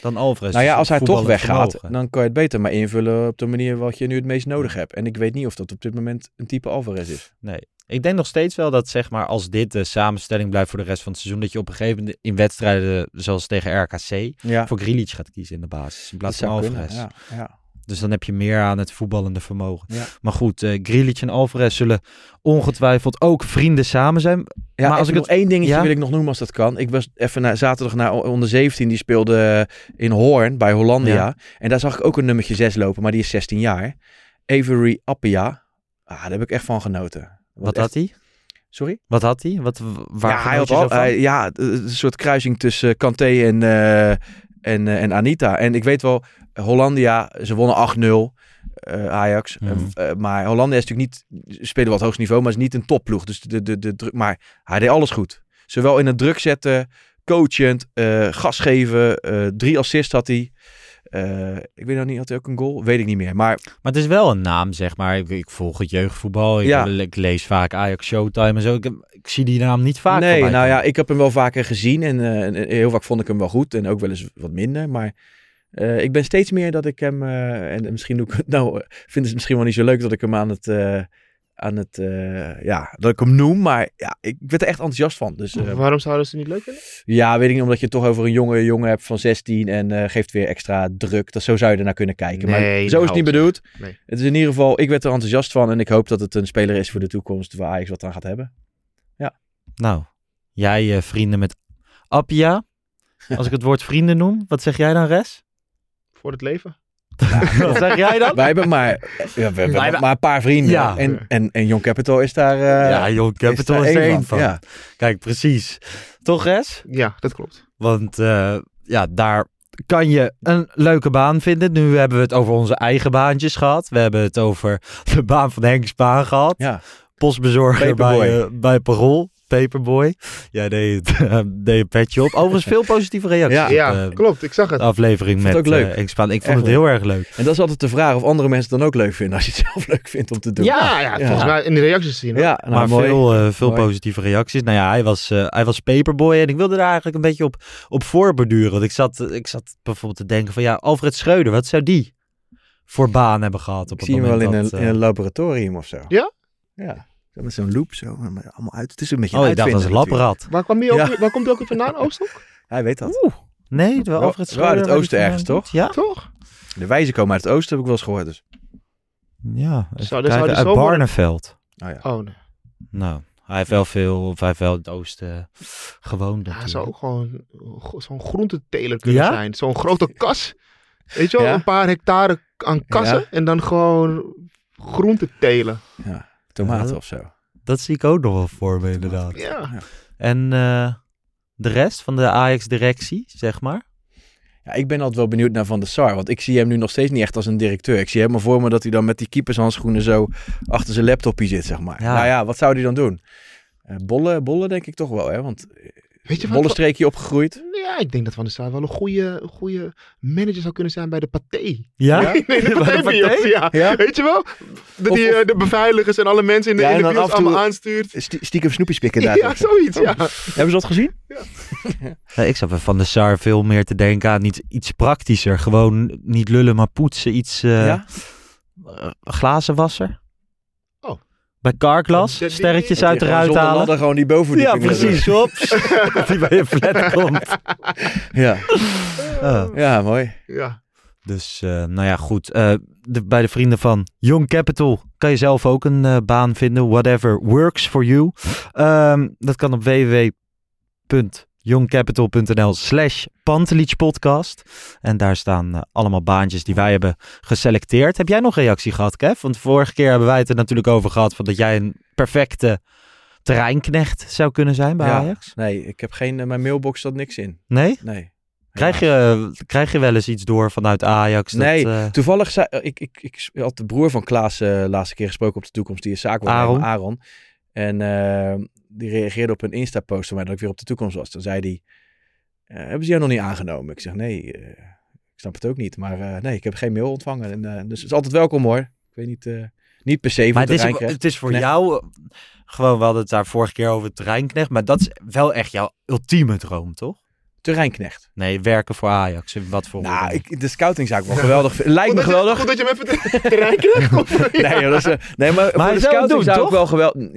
dan Alvarez. nou ja, Dus als hij toch weggaat, vermogen. dan kan je het beter maar invullen op de manier wat je nu het meest nodig hebt. En ik weet niet of dat op dit moment een type Alvarez is. Nee. Ik denk nog steeds wel dat, zeg maar, als dit de samenstelling blijft voor de rest van het seizoen, dat je op een gegeven moment in wedstrijden zoals tegen RKC Ja, voor Grealish gaat kiezen in de basis. In plaats van kunnen. Alvarez. Ja, ja. Dus dan heb je meer aan het voetballende vermogen. Ja. Maar goed, eh Grealish en Alvarez zullen ongetwijfeld ook vrienden samen zijn. Ja, Maar als ik nog één dingetje ja? wil ik nog noemen als dat kan. Ik was even naar, zaterdag naar onder 17, die speelde in Hoorn bij Hollandia. En daar zag ik ook een nummertje 6 lopen, maar die is 16 jaar. Avery Appia. Ah, daar heb ik echt van genoten. Wat had hij? Sorry? Wat had hij? Wat, waar ja, hij had al, hij- ja, een soort kruising tussen Kanté en, eh, en, eh, en Anita. En ik weet wel, Hollandia, ze wonnen 8-0. eh, Ajax. Mhm. Eh, eh, maar Hollandia is natuurlijk niet, spelen wat hoogst niveau, maar is niet een topploeg. Dus de, de, de, druk, maar hij deed alles goed. Zowel in het druk zetten, coachend, eh gas geven. drie assists had hij. Ik weet nog niet, had hij ook een goal? Weet ik niet meer. Maar Maar het is wel een naam, zeg maar. Ik, ik volg het jeugdvoetbal. Ik, Ja. ik lees vaak Ajax Showtime en zo. Ik, ik zie die naam niet vaak nee, nou ja, ik heb hem wel vaker gezien. En en heel vaak vond ik hem wel goed. En ook wel eens wat minder. Maar eh, ik ben steeds meer dat ik hem... eh, en misschien doe ik het nou... eh, vinden ze het misschien wel niet zo leuk dat ik hem aan het... eh, aan het eh, ja, dat ik hem noem. Maar ja, ik werd er echt enthousiast van. Dus eh, Waarom zouden ze het niet leuk vinden? Ja, weet ik niet, omdat je het toch over een jonge jongen hebt van 16 en eh, geeft weer extra druk. Dat, zo zou je ernaar kunnen kijken. Nee, maar zo is het niet bedoeld. Nee. Het is in ieder geval, ik werd er enthousiast van en ik hoop dat het een speler is voor de toekomst waar Ajax wat aan gaat hebben. Nou, jij eh, vrienden met Appia. Als ik het woord vrienden noem, wat zeg jij dan, Res? Voor het leven. wat zeg jij dan? Wij hebben maar, ja, we hebben maar een paar vrienden. Ja. En, en, en Young Capital is daar... eh, ja, Young Capital is er één van. Ja. Kijk, precies. Toch, Res? Ja, dat klopt. Want eh, ja, daar kan je een leuke baan vinden. Nu hebben we het over onze eigen baantjes gehad. We hebben het over de baan van Henk Spaan gehad. ja. Postbezorger Paperboy. bij, eh, bij Parool. Paperboy. Jij deed, het, eh, deed een petje op. Overigens veel positieve reacties. Ja. op, Ja, eh, klopt. Ik zag het. aflevering Vond met het ook leuk. eh. Ik vond Echt het heel erg leuk. En dat is altijd de vraag of andere mensen het dan ook leuk vinden. Als je het zelf leuk vindt om te doen. Ja, ja, volgens mij in de reacties zien. hoor. Ja, nou, maar mooi. veel, eh, veel Mooi. positieve reacties. Nou ja, hij was, eh, hij was Paperboy en ik wilde daar eigenlijk een beetje op, op voorborduren. Want ik zat, ik zat bijvoorbeeld te denken van ja, Alfred Schreuder, wat zou die voor baan hebben gehad op Ik het zie hem wel moment in een, in een laboratorium of zo. Ja? Ja. Met zo'n loop zo. maar Allemaal uit. Het is een beetje Oh, ik dacht dat was een lapraat. Waar, kwam die ook, Ja. waar komt hij ook weer vandaan? Oosthoek? Hij weet dat. Nee, wel Wel- Alfred wel uit Schreuder. het die oosten ergens, toch? Ja? Toch? De wijzen komen uit het oosten, heb ik wel eens gehoord. Dus. Ja, Zou- dus zou die uit zo? Barneveld. Oh, ja. Oh, nee. Nou, hij heeft wel veel, of hij heeft wel het oosten gewoond natuurlijk. zou ook gewoon zo'n groenteteler kunnen Ja? zijn. Zo'n grote kas. Weet je wel, Ja? een paar hectare aan kassen. Ja. En dan gewoon groente telen. ja. Tomaten Ja. of zo. Dat zie ik ook nog wel voor me inderdaad. Ja. En eh, de rest van de Ajax-directie, zeg maar? Ja, ik ben altijd wel benieuwd naar Van der Sar. Want ik zie hem nu nog steeds niet echt als een directeur. Ik zie helemaal voor me dat hij dan met die keepershandschoenen zo achter zijn laptopje zit, zeg maar. Ja. Nou ja, wat zou hij dan doen? Eh bollen, bollen denk ik toch wel, hè? Want Weet je wat? bollenstreekje opgegroeid. Ja, ik denk dat Van der Sar wel een goede, goede manager zou kunnen zijn bij de Pathé. Ja? Nee, de Pathé? Bios, ja. Ja? Weet je wel? Dat eh, de beveiligers en alle mensen in de, Ja, in de bios allemaal aanstuurt. Stie- Stiekem snoepjes pikken daar. Ja, zoiets, ja. Hebben ze dat gezien? Ja, ik zat bij Van der Sar veel meer te denken aan iets, iets praktischer. Gewoon niet lullen, maar poetsen. Iets eh eh, glazenwasser. Bij Carglass, Die- die- sterretjes uit eruit zonder halen. ladder gewoon die bovenverdieping Ja, precies. Hops. dat hij bij je flat komt. Ja. Ja, mooi. Ja. Dus, eh, nou ja, goed. Eh, de, bij de vrienden van Young Capital kan je zelf ook een eh, baan vinden. Whatever works for you. Ehm, dat kan op www.youngcapital.nl slash podcast. En daar staan eh, allemaal baantjes die wij hebben geselecteerd. Heb jij nog reactie gehad, Kev? Want vorige keer hebben wij het er natuurlijk over gehad... Van dat jij een perfecte terreinknecht zou kunnen zijn bij Ja. Ajax. Nee, ik heb geen... eh, mijn mailbox zat niks in. Nee? Nee. Krijg je, krijg je wel eens iets door vanuit Ajax? Dat, Nee, eh, Toevallig zei ik, ik, ik had de broer van Klaas eh laatste keer gesproken op de toekomst. Die is zaakwaarnemer, Aaron. Aaron. En die reageerde op een Insta-post van mij dat ik weer op de toekomst was. Toen zei hij, eh, hebben ze jou nog niet aangenomen? Ik zeg, nee, eh, ik snap het ook niet. Maar eh, nee, ik heb geen mail ontvangen. En, eh, dus het is altijd welkom hoor. Ik weet niet, eh, niet per se Maar het is, terreinknecht. het is voor Nee. jou, gewoon, we hadden het daar vorige keer over het terreinknecht, maar dat is wel echt jouw ultieme droom, toch? Terreinknecht. Nee, werken voor Ajax, wat voor... Nou, ik, de scouting zou ik wel geweldig vinden. Lijkt me geweldig. Goed dat je hem even te terrein krijgt. Nee, joh, dat is, nee, maar, voor de scouting doen, zou ik wel geweldig...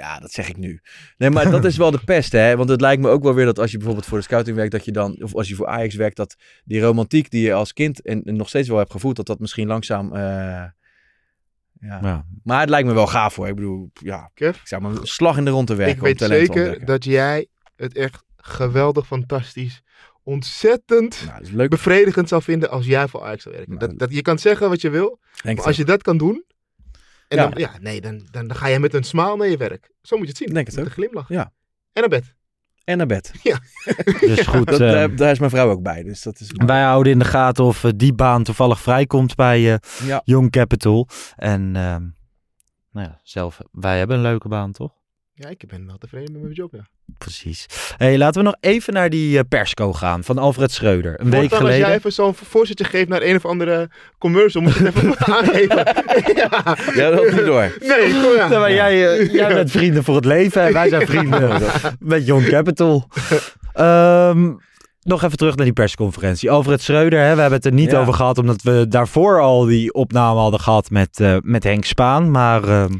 Ja, dat zeg ik nu. Nee, maar dat is wel de pest, hè. Want het lijkt me ook wel weer dat als je bijvoorbeeld voor de scouting werkt, dat je dan... Of als je voor Ajax werkt, dat die romantiek die je als kind en, en nog steeds wel hebt gevoeld, dat dat misschien langzaam... eh, ja. Ja. Maar het lijkt me wel gaaf hoor. Ik bedoel, ja, Kev? ik zou maar een slag in de rond te werken Ik om weet zeker dat jij het echt geweldig, fantastisch, ontzettend Nou, bevredigend zou vinden als jij voor Ajax zou werken. Nou, Dat, dat, je kan zeggen wat je wil, Denk maar het als je dat kan doen, en Ja. Dan, ja, nee, dan, dan, dan ga je met een smile naar je werk. Zo moet je het zien. Denk het met ook. een glimlach. Ja. En naar bed. En naar bed. Dus goed, Dat, eh, eh, daar is mijn vrouw ook bij. Dus dat is... wij houden in de gaten of eh, die baan toevallig vrijkomt bij eh, Ja. Young Capital. En ehm, nou ja, zelf, wij hebben een leuke baan, toch? Ja, ik ben wel tevreden met mijn job, ja. Precies. Hey, laten we nog even naar die eh, persco gaan van Alfred Schreuder. Een week geleden. Als jij even zo'n voorzetje geeft naar een of andere commercial, moet je het even aangeven. ja. Ja, dat niet door. Nee, kom ja. Ja, maar jij, eh, jij bent vrienden voor het leven en wij zijn vrienden met Young Capital. Ehm, nog even terug naar die persconferentie. Alfred Schreuder, hè, we hebben het er niet Ja. over gehad, omdat we daarvoor al die opname hadden gehad met, eh, met Henk Spaan. Maar ehm,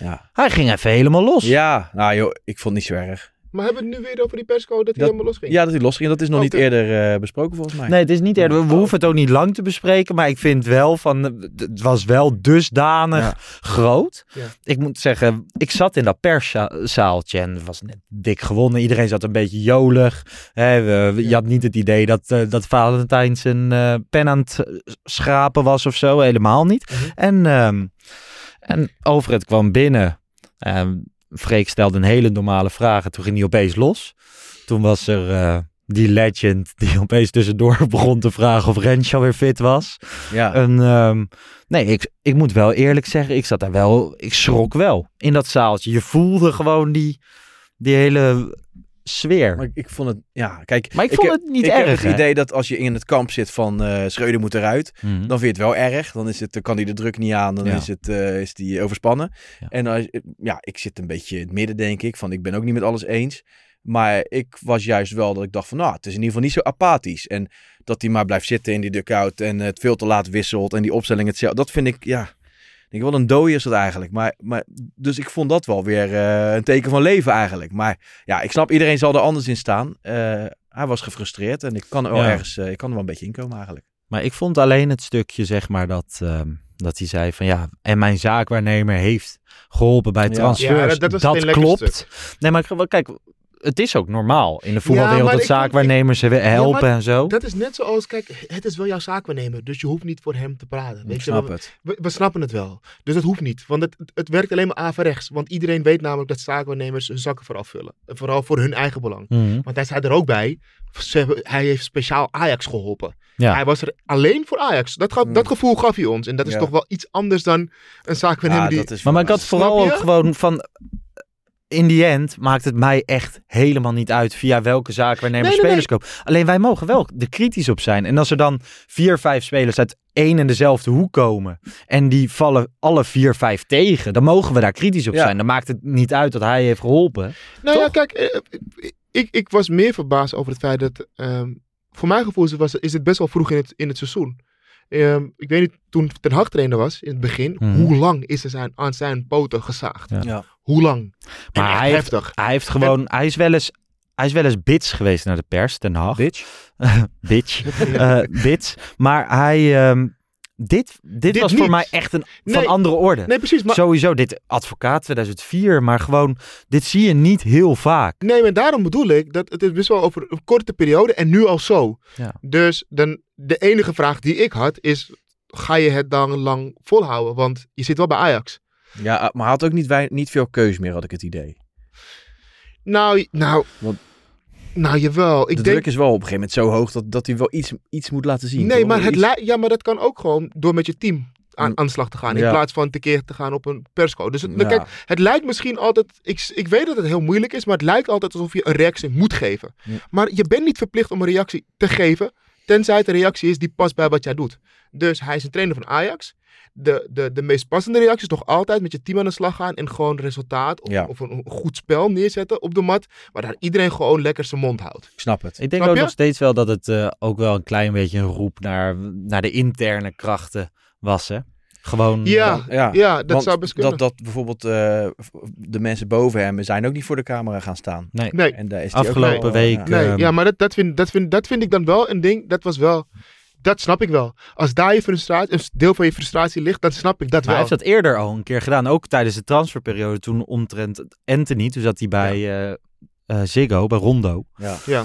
Ja. hij ging even helemaal los. ja, nou joh, ik vond het niet zo erg. Maar hebben we het nu weer over die perscode dat hij Dat- helemaal losging? Ja, dat hij losging. Dat is nog niet Oké. eerder eh, besproken volgens mij. Nee, het is niet eerder. We hoeven het ook niet lang te bespreken, maar ik vind wel van, eh, het was wel dusdanig Ja. groot. Ja. Ik moet zeggen, ik zat in dat perszaaltje en het was net dik gewonnen. Iedereen zat een beetje jolig. Hè, we- we- Je had niet het idee dat, eh, dat Valentijn zijn eh, pen aan het schrapen was of zo. Helemaal niet. Mhm. En, ehm en Alfred kwam binnen. Ehm Freek stelde een hele normale vraag en toen ging hij opeens los. Toen was er eh, die legend die opeens tussendoor begon te vragen of Renshaw weer fit was. Ja. En ehm, nee, ik, ik moet wel eerlijk zeggen, ik zat daar wel, ik schrok wel in dat zaaltje. Je voelde gewoon die, die hele sfeer. Maar ik, vond het, ja, kijk. Maar ik vond het niet ik erg, heb het hè? idee dat als je in het kamp zit van eh Schreuder moet eruit, Mhm. dan vind je het wel erg. Dan, is het, dan kan hij de druk niet aan, dan Ja. is, het, eh, is die overspannen. Ja. En als, ja, ik zit een beetje in het midden, denk ik. Van ik ben ook niet met alles eens. Maar ik was juist wel dat ik dacht van, nou, het is in ieder geval niet zo apathisch. En dat hij maar blijft zitten in die dugout en het veel te laat wisselt en die opstelling hetzelfde. Dat vind ik, ja, denk wel een dooi is het eigenlijk. Maar, maar, dus ik vond dat wel weer eh, een teken van leven eigenlijk. Maar ja, ik snap, iedereen zal er anders in staan. Eh, hij was gefrustreerd en ik kan er wel Ja. ergens, eh, ik kan er wel een beetje inkomen eigenlijk. Maar ik vond alleen het stukje, zeg maar, dat, ehm, dat hij zei van ja, en mijn zaakwaarnemer heeft geholpen bij Ja. transfers. Ja, dat- dat lekker klopt. Nee, maar ik- kijk, het is ook normaal in de voetbalwereld dat ik zaakwaarnemers ze weer helpen maar en zo. Dat is net zoals, kijk, het is wel jouw zaakwaarnemer, dus je hoeft niet voor hem te praten. Ik Weet je, snap we, het. we, we snappen het wel. Dus dat hoeft niet, want het, het werkt alleen maar averechts. Want iedereen weet namelijk dat zaakwaarnemers hun zakken vooral vullen. En Vooral voor hun eigen belang. Mhm. Want hij zei er ook bij, hij heeft speciaal Ajax geholpen. Ja. Hij was er alleen voor Ajax. Dat, gaf, Mm. dat gevoel gaf hij ons. En dat is Ja. toch wel iets anders dan een zaakwaarnemer Ja, die... dat is Maar, maar ik had vooral je? ook gewoon van. In die end maakt het mij echt helemaal niet uit via welke zaakwaarnemer Nee, nee, spelers kopen. Alleen wij mogen wel er kritisch op zijn. En als er dan vier, vijf spelers uit één en dezelfde hoek komen. en die vallen alle vier, vijf tegen. dan mogen we daar kritisch op Ja. zijn. Dan maakt het niet uit dat hij heeft geholpen. Nou ja, kijk, eh, ik, ik was meer verbaasd over het feit dat, ehm, voor mijn gevoel is het, was, is het best wel vroeg in het, in het seizoen. Ehm, ik weet niet, toen Ten Hag trainer was, in het begin, Mhm. hoe lang is er zijn, aan zijn poten gezaagd? Ja. Ja. Hoe lang? Maar hij heeft, heftig. hij heeft gewoon. Hij is wel eens. Hij is wel eens bits geweest naar de pers, Den Haag. Bitch. Bitch. Eh, bits. Maar hij. ehm, dit dit, Dit was voor mij echt een van andere orde. Nee, precies. Maar, Sowieso, dit advocaat 2004, maar gewoon, dit zie je niet heel vaak. nee, maar daarom bedoel ik dat het is best wel over een korte periode en nu al zo. Ja. Dus dan, de enige vraag die ik had is, ga je het dan lang volhouden? Want je zit wel bij Ajax. Ja, maar hij had ook niet, wij, niet veel keus meer, had ik het idee. Nou, nou, Want- nou jawel. Ik de denk, druk is wel op een gegeven moment zo hoog dat, dat hij wel iets, iets moet laten zien. Nee, toch? maar, het Iets- ja, maar dat kan ook gewoon door met je team aan, Mm. aan de slag te gaan. In Ja. plaats van tekeer te gaan op een persco. Dus het, Ja. kijk, het lijkt misschien altijd... Ik, ik weet dat het heel moeilijk is, maar het lijkt altijd alsof je een reactie moet geven. Ja. Maar je bent niet verplicht om een reactie te geven, tenzij het een reactie is die past bij wat jij doet. Dus hij is een trainer van Ajax. De, de, de meest passende reactie is toch altijd met je team aan de slag gaan en gewoon resultaat of, Ja. of een, goed spel neerzetten op de mat, waar daar iedereen gewoon lekker zijn mond houdt. Ik snap het. Ik denk Snap ook je? nog steeds wel dat het eh, ook wel een klein beetje een roep naar, naar de interne krachten was, hè? Gewoon, Ja, Ja, ja, dat Want zou best kunnen. Dat, dat bijvoorbeeld eh, de mensen boven hem zijn ook niet voor de camera gaan staan. nee. Nee. En daar is ook Afgelopen wel, week, ja. Nee, ja, maar dat, dat, vind, dat, vind, dat vind ik dan wel een ding. Dat was wel. Dat snap ik wel. Als daar je frustratie, een deel van je frustratie ligt, dan snap ik dat Maar hij wel. heeft dat eerder al een keer gedaan, ook tijdens de transferperiode toen omtrent Anthony, toen zat hij bij eh, eh, Ziggo, bij Rondo. Ja. Ja.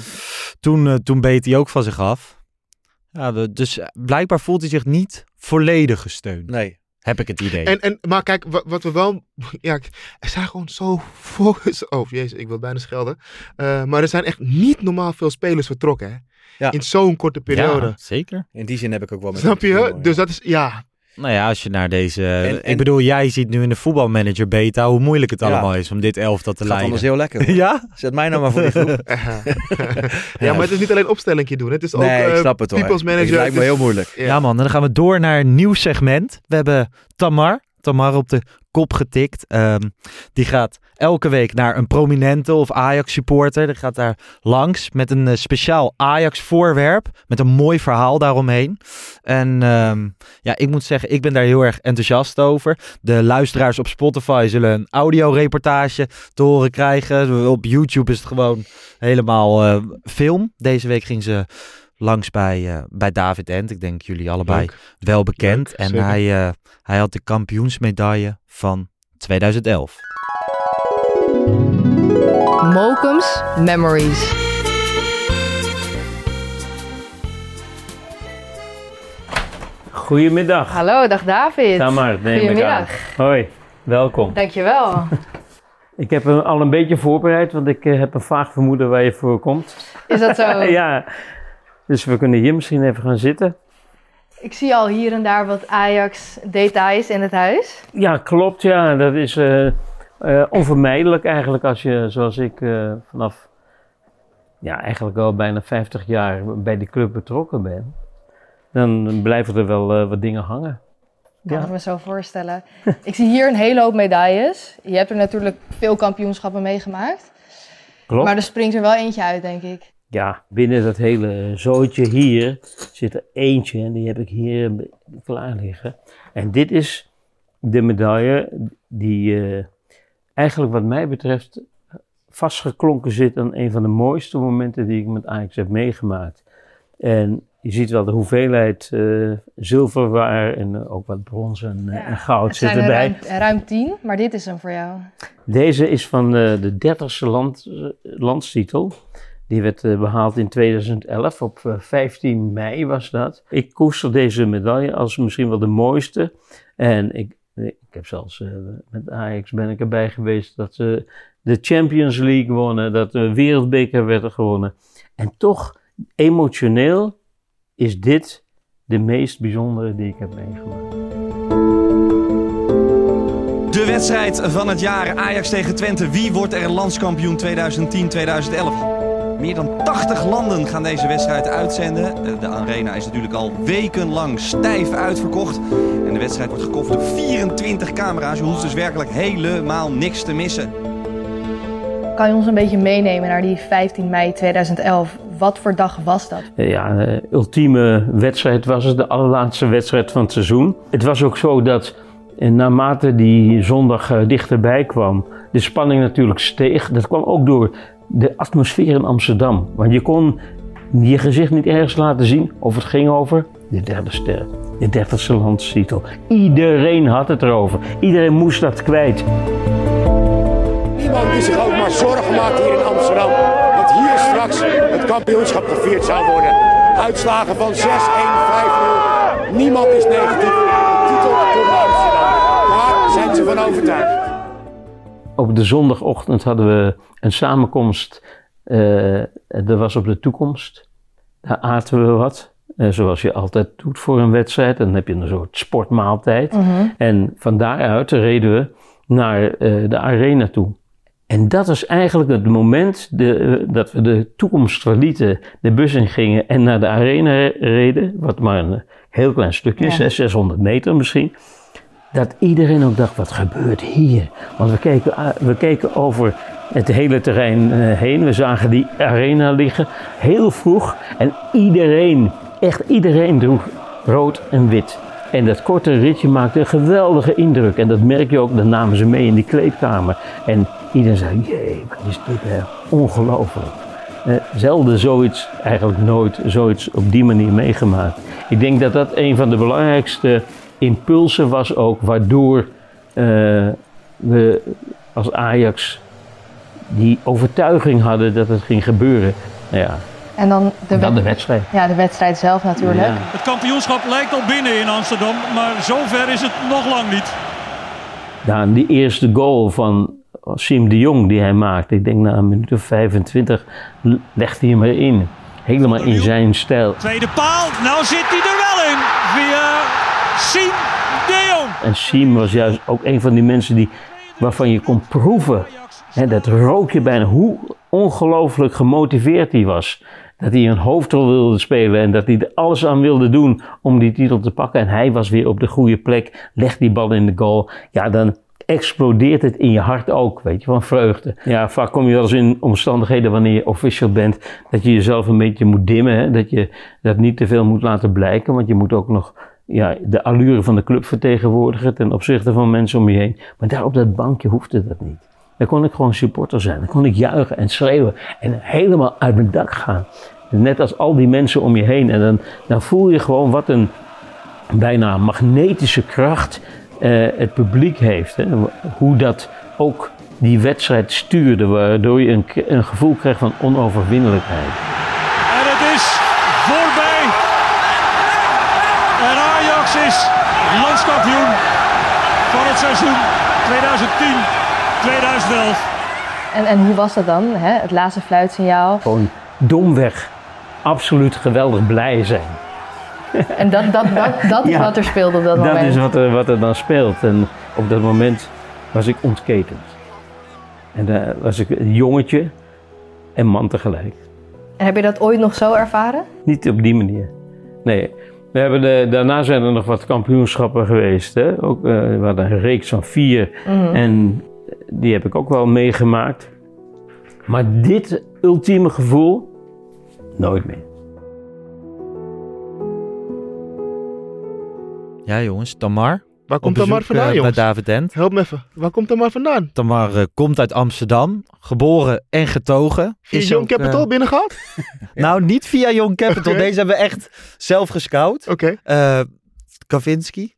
Toen, eh, toen beet hij ook van zich af. Ja, dus blijkbaar voelt hij zich niet volledig gesteund, Nee. Heb ik het idee. En, en, maar kijk, wat, wat we wel. Ja, er zijn gewoon zo. Focus, oh, jezus, ik wil bijna schelden. Eh, maar er zijn echt niet normaal veel spelers vertrokken. Hè? Ja. In zo'n korte periode. Ja, zeker. In die zin heb ik ook wel met Snap je? Dus dat is. Ja. Nou ja, als je naar deze... En- ik en- bedoel, jij ziet nu in de voetbalmanager beta hoe moeilijk het Ja. allemaal is om dit elftal te Het gaat leiden. anders heel lekker. hoor. Ja? Zet mij nou maar voor die groep. Ja, maar het is niet alleen opstellingje doen. Het is ook nee, ik eh, snap het hoor. people's manager. Het lijkt me heel moeilijk. Ja. Ja man, dan gaan we door naar een nieuw segment. We hebben Tamar. Tamar op de kop getikt. Ehm, die gaat elke week naar een prominente of Ajax supporter. Die gaat daar langs met een eh, speciaal Ajax voorwerp. Met een mooi verhaal daaromheen. En ehm, ja, ik moet zeggen, ik ben daar heel erg enthousiast over. De luisteraars op Spotify zullen een audioreportage te horen krijgen. Op YouTube is het gewoon helemaal eh, film. Deze week ging ze langs bij, eh, bij David Ent. Ik denk jullie allebei Leuk. wel bekend. Leuk, en zeker. hij, eh, hij had de kampioensmedaille van 2011. Mokum's Memories. Goedemiddag. Hallo, dag David. Tamar, neem ik aan. Goedemiddag. Hoi, welkom. Dankjewel. Ik heb hem al een beetje voorbereid, want ik eh, heb een vaag vermoeden waar je voor komt. Is dat zo? ja, dus we kunnen hier misschien even gaan zitten. Ik zie al hier en daar wat Ajax details in het huis. Ja, klopt, ja. Dat is eh, eh, onvermijdelijk eigenlijk als je, zoals ik, eh, vanaf ja, eigenlijk al bijna 50 jaar bij die club betrokken ben. Dan blijven er wel wat dingen hangen. Kan Ja. ik me zo voorstellen. ik zie hier een hele hoop medailles. Je hebt er natuurlijk veel kampioenschappen meegemaakt. Klopt. Maar er springt er wel eentje uit, denk ik. Ja, binnen dat hele zootje hier zit er eentje en die heb ik hier klaar liggen. En dit is de medaille die eh, eigenlijk wat mij betreft vastgeklonken zit aan een van de mooiste momenten die ik met Ajax heb meegemaakt. En je ziet wel de hoeveelheid eh, zilverwaar en eh, ook wat brons en, en goud zit zijn er erbij. ruim, ruim tien, maar dit is hem voor jou. Deze is van de 30ste land, eh, landstitel. Die werd eh, behaald in 2011, op eh, 15 mei was dat. Ik koester deze medaille als misschien wel de mooiste. En ik, ik heb zelfs eh, met Ajax ben ik erbij geweest dat ze de Champions League wonnen, dat de wereldbeker werd gewonnen. En toch, emotioneel, is dit de meest bijzondere die ik heb meegemaakt. De wedstrijd van het jaar Ajax tegen Twente. Wie wordt er landskampioen 2010-2011? Meer dan 80 landen gaan deze wedstrijd uitzenden. Eh, De arena is natuurlijk al wekenlang stijf uitverkocht. En de wedstrijd wordt gekofferd door 24 camera's. Je hoeft dus werkelijk helemaal niks te missen. Kan je ons een beetje meenemen naar die 15 mei 2011? Wat voor dag was dat? Ja, de ultieme wedstrijd was het, de allerlaatste wedstrijd van het seizoen. Het was ook zo dat eh, naarmate die zondag eh, dichterbij kwam, de spanning natuurlijk steeg. Dat kwam ook door de atmosfeer in Amsterdam. Want je kon je gezicht niet ergens laten zien of het ging over de derde ster, de dertigste landstitel. Iedereen had het erover. Iedereen moest dat kwijt. Niemand die zich ook maar zorgen maakt hier in Amsterdam. Dat hier straks het kampioenschap gevierd zou worden. Uitslagen van 6-1, 5-0. Niemand is negatief. De titel komt Amsterdam. Daar zijn ze van overtuigd. Op de zondagochtend hadden we een samenkomst. eh dat was op de toekomst. Daar aten we wat. eh, zoals je altijd doet voor een wedstrijd. Dan heb je een soort sportmaaltijd. Mhm. En van daaruit reden we naar eh, de arena toe. En dat is eigenlijk het moment de, dat we de toekomst verlieten, de bus in gingen en naar de arena reden. Wat maar een heel klein stukje is, Ja. hè, 600 meter misschien dat iedereen ook dacht, wat gebeurt hier? Want we keken, a- we keken over het hele terrein eh, heen. We zagen die arena liggen, heel vroeg. En iedereen, echt iedereen droeg rood en wit. En dat korte ritje maakte een geweldige indruk. En dat merk je ook, dat namen ze mee in die kleedkamer. En iedereen zei, jee, wat is dit? Ongelooflijk. Eh, zelden zoiets, eigenlijk nooit zoiets op die manier meegemaakt. Ik denk dat dat een van de belangrijkste impulsen was ook, waardoor eh, we als Ajax die overtuiging hadden dat het ging gebeuren. Nou ja, En dan de, dan de wedstrijd. ja, de wedstrijd zelf natuurlijk. Ja. Het kampioenschap lijkt al binnen in Amsterdam, maar zover is het nog lang niet. Ja, die eerste goal van Siem de Jong die hij maakte, ik denk na een minuut of 25, legt hij hem erin. Helemaal in zijn stijl. Tweede paal, nou zit hij er wel in. Via Siem De Jong. En Siem was juist ook een van die mensen die, waarvan je kon proeven. Hè, dat rook je bijna hoe ongelooflijk gemotiveerd hij was. Dat hij een hoofdrol wilde spelen en dat hij er alles aan wilde doen om die titel te pakken. En hij was weer op de goede plek, legt die bal in de goal. Ja, dan explodeert het in je hart ook, weet je, van vreugde. Ja, vaak kom je wel eens in omstandigheden wanneer je official bent, dat je jezelf een beetje moet dimmen. Hè? Dat je dat niet te veel moet laten blijken, want je moet ook nog ja, de allure van de club vertegenwoordigen ten opzichte van mensen om je heen. Maar daar op dat bankje hoefde dat niet. Dan kon ik gewoon supporter zijn. Dan kon ik juichen en schreeuwen en helemaal uit mijn dak gaan. Net als al die mensen om je heen. En dan, dan voel je gewoon wat een bijna magnetische kracht eh, het publiek heeft. Hè. Hoe dat ook die wedstrijd stuurde, waardoor je een, een gevoel krijgt van onoverwinnelijkheid. En het is voorbij. En Ajax is landskampioen seizoen 2010-2011. En, en hoe was dat dan, hè? het laatste fluitsignaal? Gewoon domweg, absoluut geweldig blij zijn. En dat, dat, dat, dat is Ja, wat er speelde op dat, Dat moment. is wat er, wat er dan speelt. En op dat moment was ik ontketend. En daar was ik een jongetje en man tegelijk. En heb je dat ooit nog zo ervaren? Niet op die manier. Nee. We hebben de, daarna zijn er nog wat kampioenschappen geweest. Hè? Ook, eh, we hadden een reeks van vier. Mhm. En die heb ik ook wel meegemaakt. Maar dit ultieme gevoel, nooit meer. Ja, jongens, Tamar. Waar komt Tamar vandaan, eh, jongens? Bij David Dent. Help me even. Waar komt Tamar vandaan? Tamar eh, komt uit Amsterdam, geboren en getogen. Via Is Young ook, Capital eh, binnengehaald? Nou, niet via Young Capital. Deze hebben we echt zelf gescout. Oké. Eh, Kavinski.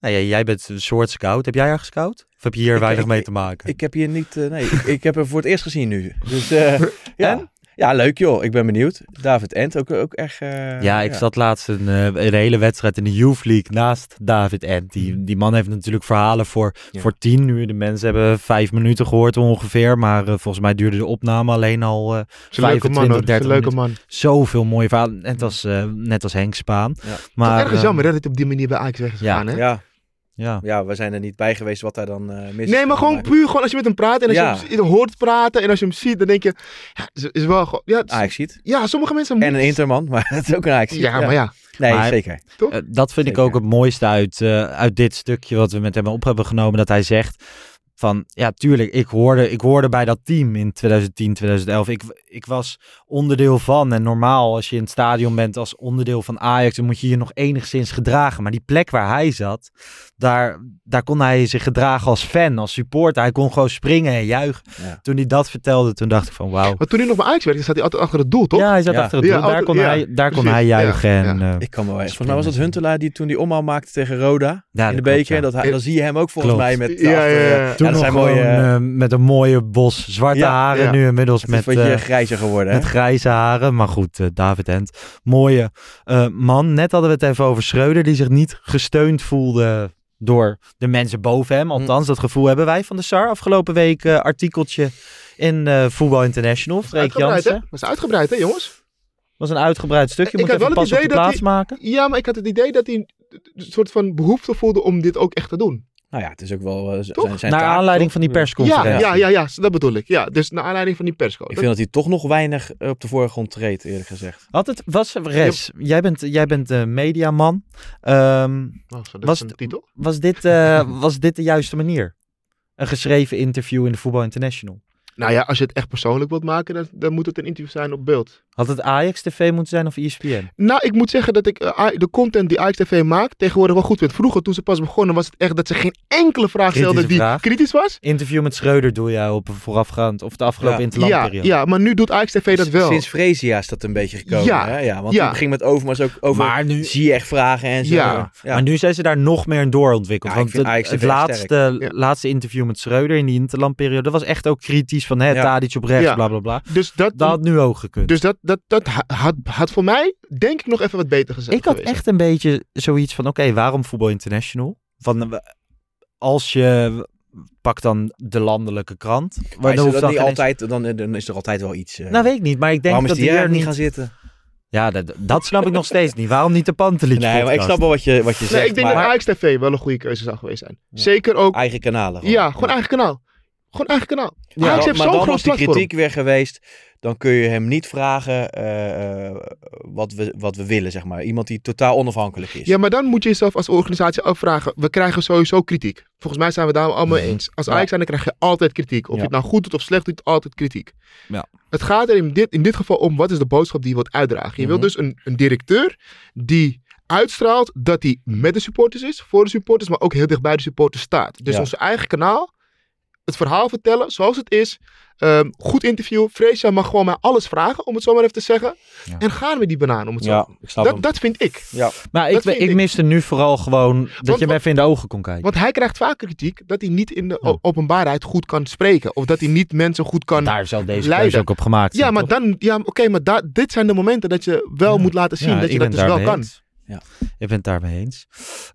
Nou ja, jij bent een soort scout. Heb jij haar gescout? Of heb je hier Ik- weinig ik- mee te maken? Ik heb hier niet... nee, ik, ik heb hem voor het eerst gezien nu. Dus eh, ja. Ja, leuk joh. Ik ben benieuwd. David Ent ook, ook echt... eh, ja, ik zat laatst een, eh, een hele wedstrijd in de Youth League naast David Ent. Die, die man heeft natuurlijk verhalen voor, Ja. voor tien uur. De mensen hebben vijf minuten gehoord ongeveer. Maar eh, volgens mij duurde de opname alleen al eh leuke 25, man, hoor. Het is 30 een leuke minuten. man. Zoveel mooie verhalen. Net als, eh, net als Henk Spaan. Ja. Maar, Ergens jammer hè, dat hij op die manier bij Ajax weg is ja. gegaan. Hè? Ja. Ja. ja, we zijn er niet bij geweest wat daar dan eh mis is Nee, maar gewoon puur gewoon als je met hem praat en als Ja. je hem hoort praten en als je hem ziet, dan denk je, ja, is, is wel gewoon, ja, het- ja, sommige mensen En een Interman, maar het is ook een Ajax Ja, maar ja. Nee, Maar- zeker. Eh, dat vind ik ook het mooiste uit, eh, uit dit stukje wat we met hem op hebben genomen. Dat hij zegt van, ja tuurlijk, ik hoorde, ik hoorde bij dat team in 2010, 2011. Ik, ik was onderdeel van. En normaal als je in het stadion bent als onderdeel van Ajax, dan moet je je nog enigszins gedragen. Maar die plek waar hij zat, daar, daar kon hij zich gedragen als fan, als supporter. Hij kon gewoon springen en juichen. Ja. Toen hij dat vertelde, toen dacht ik van wauw. Maar toen hij nog bij Ajax werkte, zat hij altijd achter het doel, toch? Ja, hij zat Ja. achter het doel. Ja, daar kon, ja, hij, daar kon hij juichen. ja. En, eh, Ik kan me wel Volgens mij was het Huntelaar die toen die omhaal maakte tegen Roda Ja, in de dat klopt, beker. ja. Dat hij, dan zie je hem ook volgens Klopt. mij met... Ja, achter- ja, ja. Dat nog zijn gewoon mooie... eh, met een mooie bos zwarte Ja, haren. ja. Nu inmiddels het is met, een beetje eh, grijzer geworden, hè? met grijze haren. Maar goed, eh, David Hent. Mooie eh, man. Net hadden we het even over Schreuder. Die zich niet gesteund voelde door de mensen boven hem. Althans, dat gevoel hebben wij van de SAR. Afgelopen week eh, artikeltje in eh Voetbal International. Freek Uitgebreid, hè? Jansen. Dat is uitgebreid, hè, jongens? was een uitgebreid stukje. Ik Moet had even wel het pas op de idee dat plaats hij- maken. Ja, maar ik had het idee dat hij een soort van behoefte voelde om dit ook echt te doen. Nou ja, het is ook wel eh, zijn, zijn Naar taak, aanleiding toch? van die persconferentie. ja, ja, ja, dat bedoel ik. Ja, dus naar aanleiding van die persco. Ik vind dat hij toch nog weinig eh, op de voorgrond treedt, eerlijk gezegd. Altijd was Res, jij bent, jij bent de mediaman. Ehm, Oh, was, is een titel? was, dit, eh, was dit de juiste manier? Een geschreven interview in de Voetbal International. Nou ja, als je het echt persoonlijk wilt maken, dan, dan moet het een interview zijn op beeld. Had het Ajax TV moeten zijn of ESPN? Nou, ik moet zeggen dat ik eh, de content die Ajax TV maakt tegenwoordig wel goed vind. Vroeger, toen ze pas begonnen, was het echt dat ze geen enkele vraag Kritische stelden die vraag. kritisch was. Interview met Schreuder doe jij op voorafgaand of de afgelopen Ja. Ja, interlandperiode. ja, maar nu doet Ajax TV dat wel. Sinds Fresia is dat een beetje gekomen. Ja, hè? ja want ja. toen ging met Overmars ook over Maar nu- zie je echt vragen en zo. Ja. Maar nu zijn ze daar nog meer in doorontwikkeld. Ja, ik want vind het, laatste, Ja. laatste interview met Schreuder in die interlandperiode, dat was echt ook kritisch van hè, Ja. Tadic op rechts, Ja. bla bla bla. Dus dat, Dat had nu ook gekund. dus dat, dat, dat ha- had, had voor mij, denk ik, nog even wat beter gezegd ik had geweest. echt een beetje zoiets van, oké, waarom Voetbal International? Van, eh, als je pak dan de landelijke krant. Maar is dan hoeft dat dan niet eens- altijd, dan, dan is er altijd wel iets. eh, Nou, weet ik niet, maar ik denk waarom is dat die hier er niet gaan zitten? Ja, dat, dat snap ik nog steeds niet. Waarom niet de Pantelich Nee, maar ik snap wel wat je, wat je Nee, zegt. ik denk maar dat Ajax TV wel een goede keuze zou geweest zijn. Zeker ook... eigen kanalen. gewoon. Ja, gewoon eigen kanaal. Gewoon eigen kanaal. Ja, Ajax heeft maar zo'n dan groot was die platform. kritiek weer geweest. Dan kun je hem niet vragen eh, eh, wat, we, wat we willen, zeg maar. Iemand die totaal onafhankelijk is. Ja, maar dan moet je jezelf als organisatie afvragen. We krijgen sowieso kritiek. Volgens mij zijn we daar allemaal eens. Als Ja. Ajax zijn, dan krijg je altijd kritiek. Of Ja. je het nou goed doet of slecht doet, altijd kritiek. Ja. Het gaat er in dit, in dit geval om, wat is de boodschap die je wilt uitdragen? Je wilt Mhm. dus een, een directeur die uitstraalt dat hij met de supporters is, voor de supporters, maar ook heel dicht bij de supporters staat. Dus Ja. ons eigen kanaal, het verhaal vertellen zoals het is. Ehm, goed interview. Freesia mag gewoon mij alles vragen, om het zo maar even te zeggen. En gaan we die banaan, om het Ja, zo ik snap dat, hem. dat vind ik. Ja. Maar ik, Dat ik, ik. miste nu vooral gewoon dat Want- je hem even in de ogen kon kijken. Want hij krijgt vaak kritiek dat hij niet in de openbaarheid goed kan spreken. Of dat hij niet mensen goed kan Daar zal deze leiden. keuze ook op gemaakt Ja, maar toch? dan, ja, oké, maar da- dit zijn de momenten dat je wel moet laten zien Ja, dat je dat dus wel kan. eens. Ja. Ik ben het daarmee eens.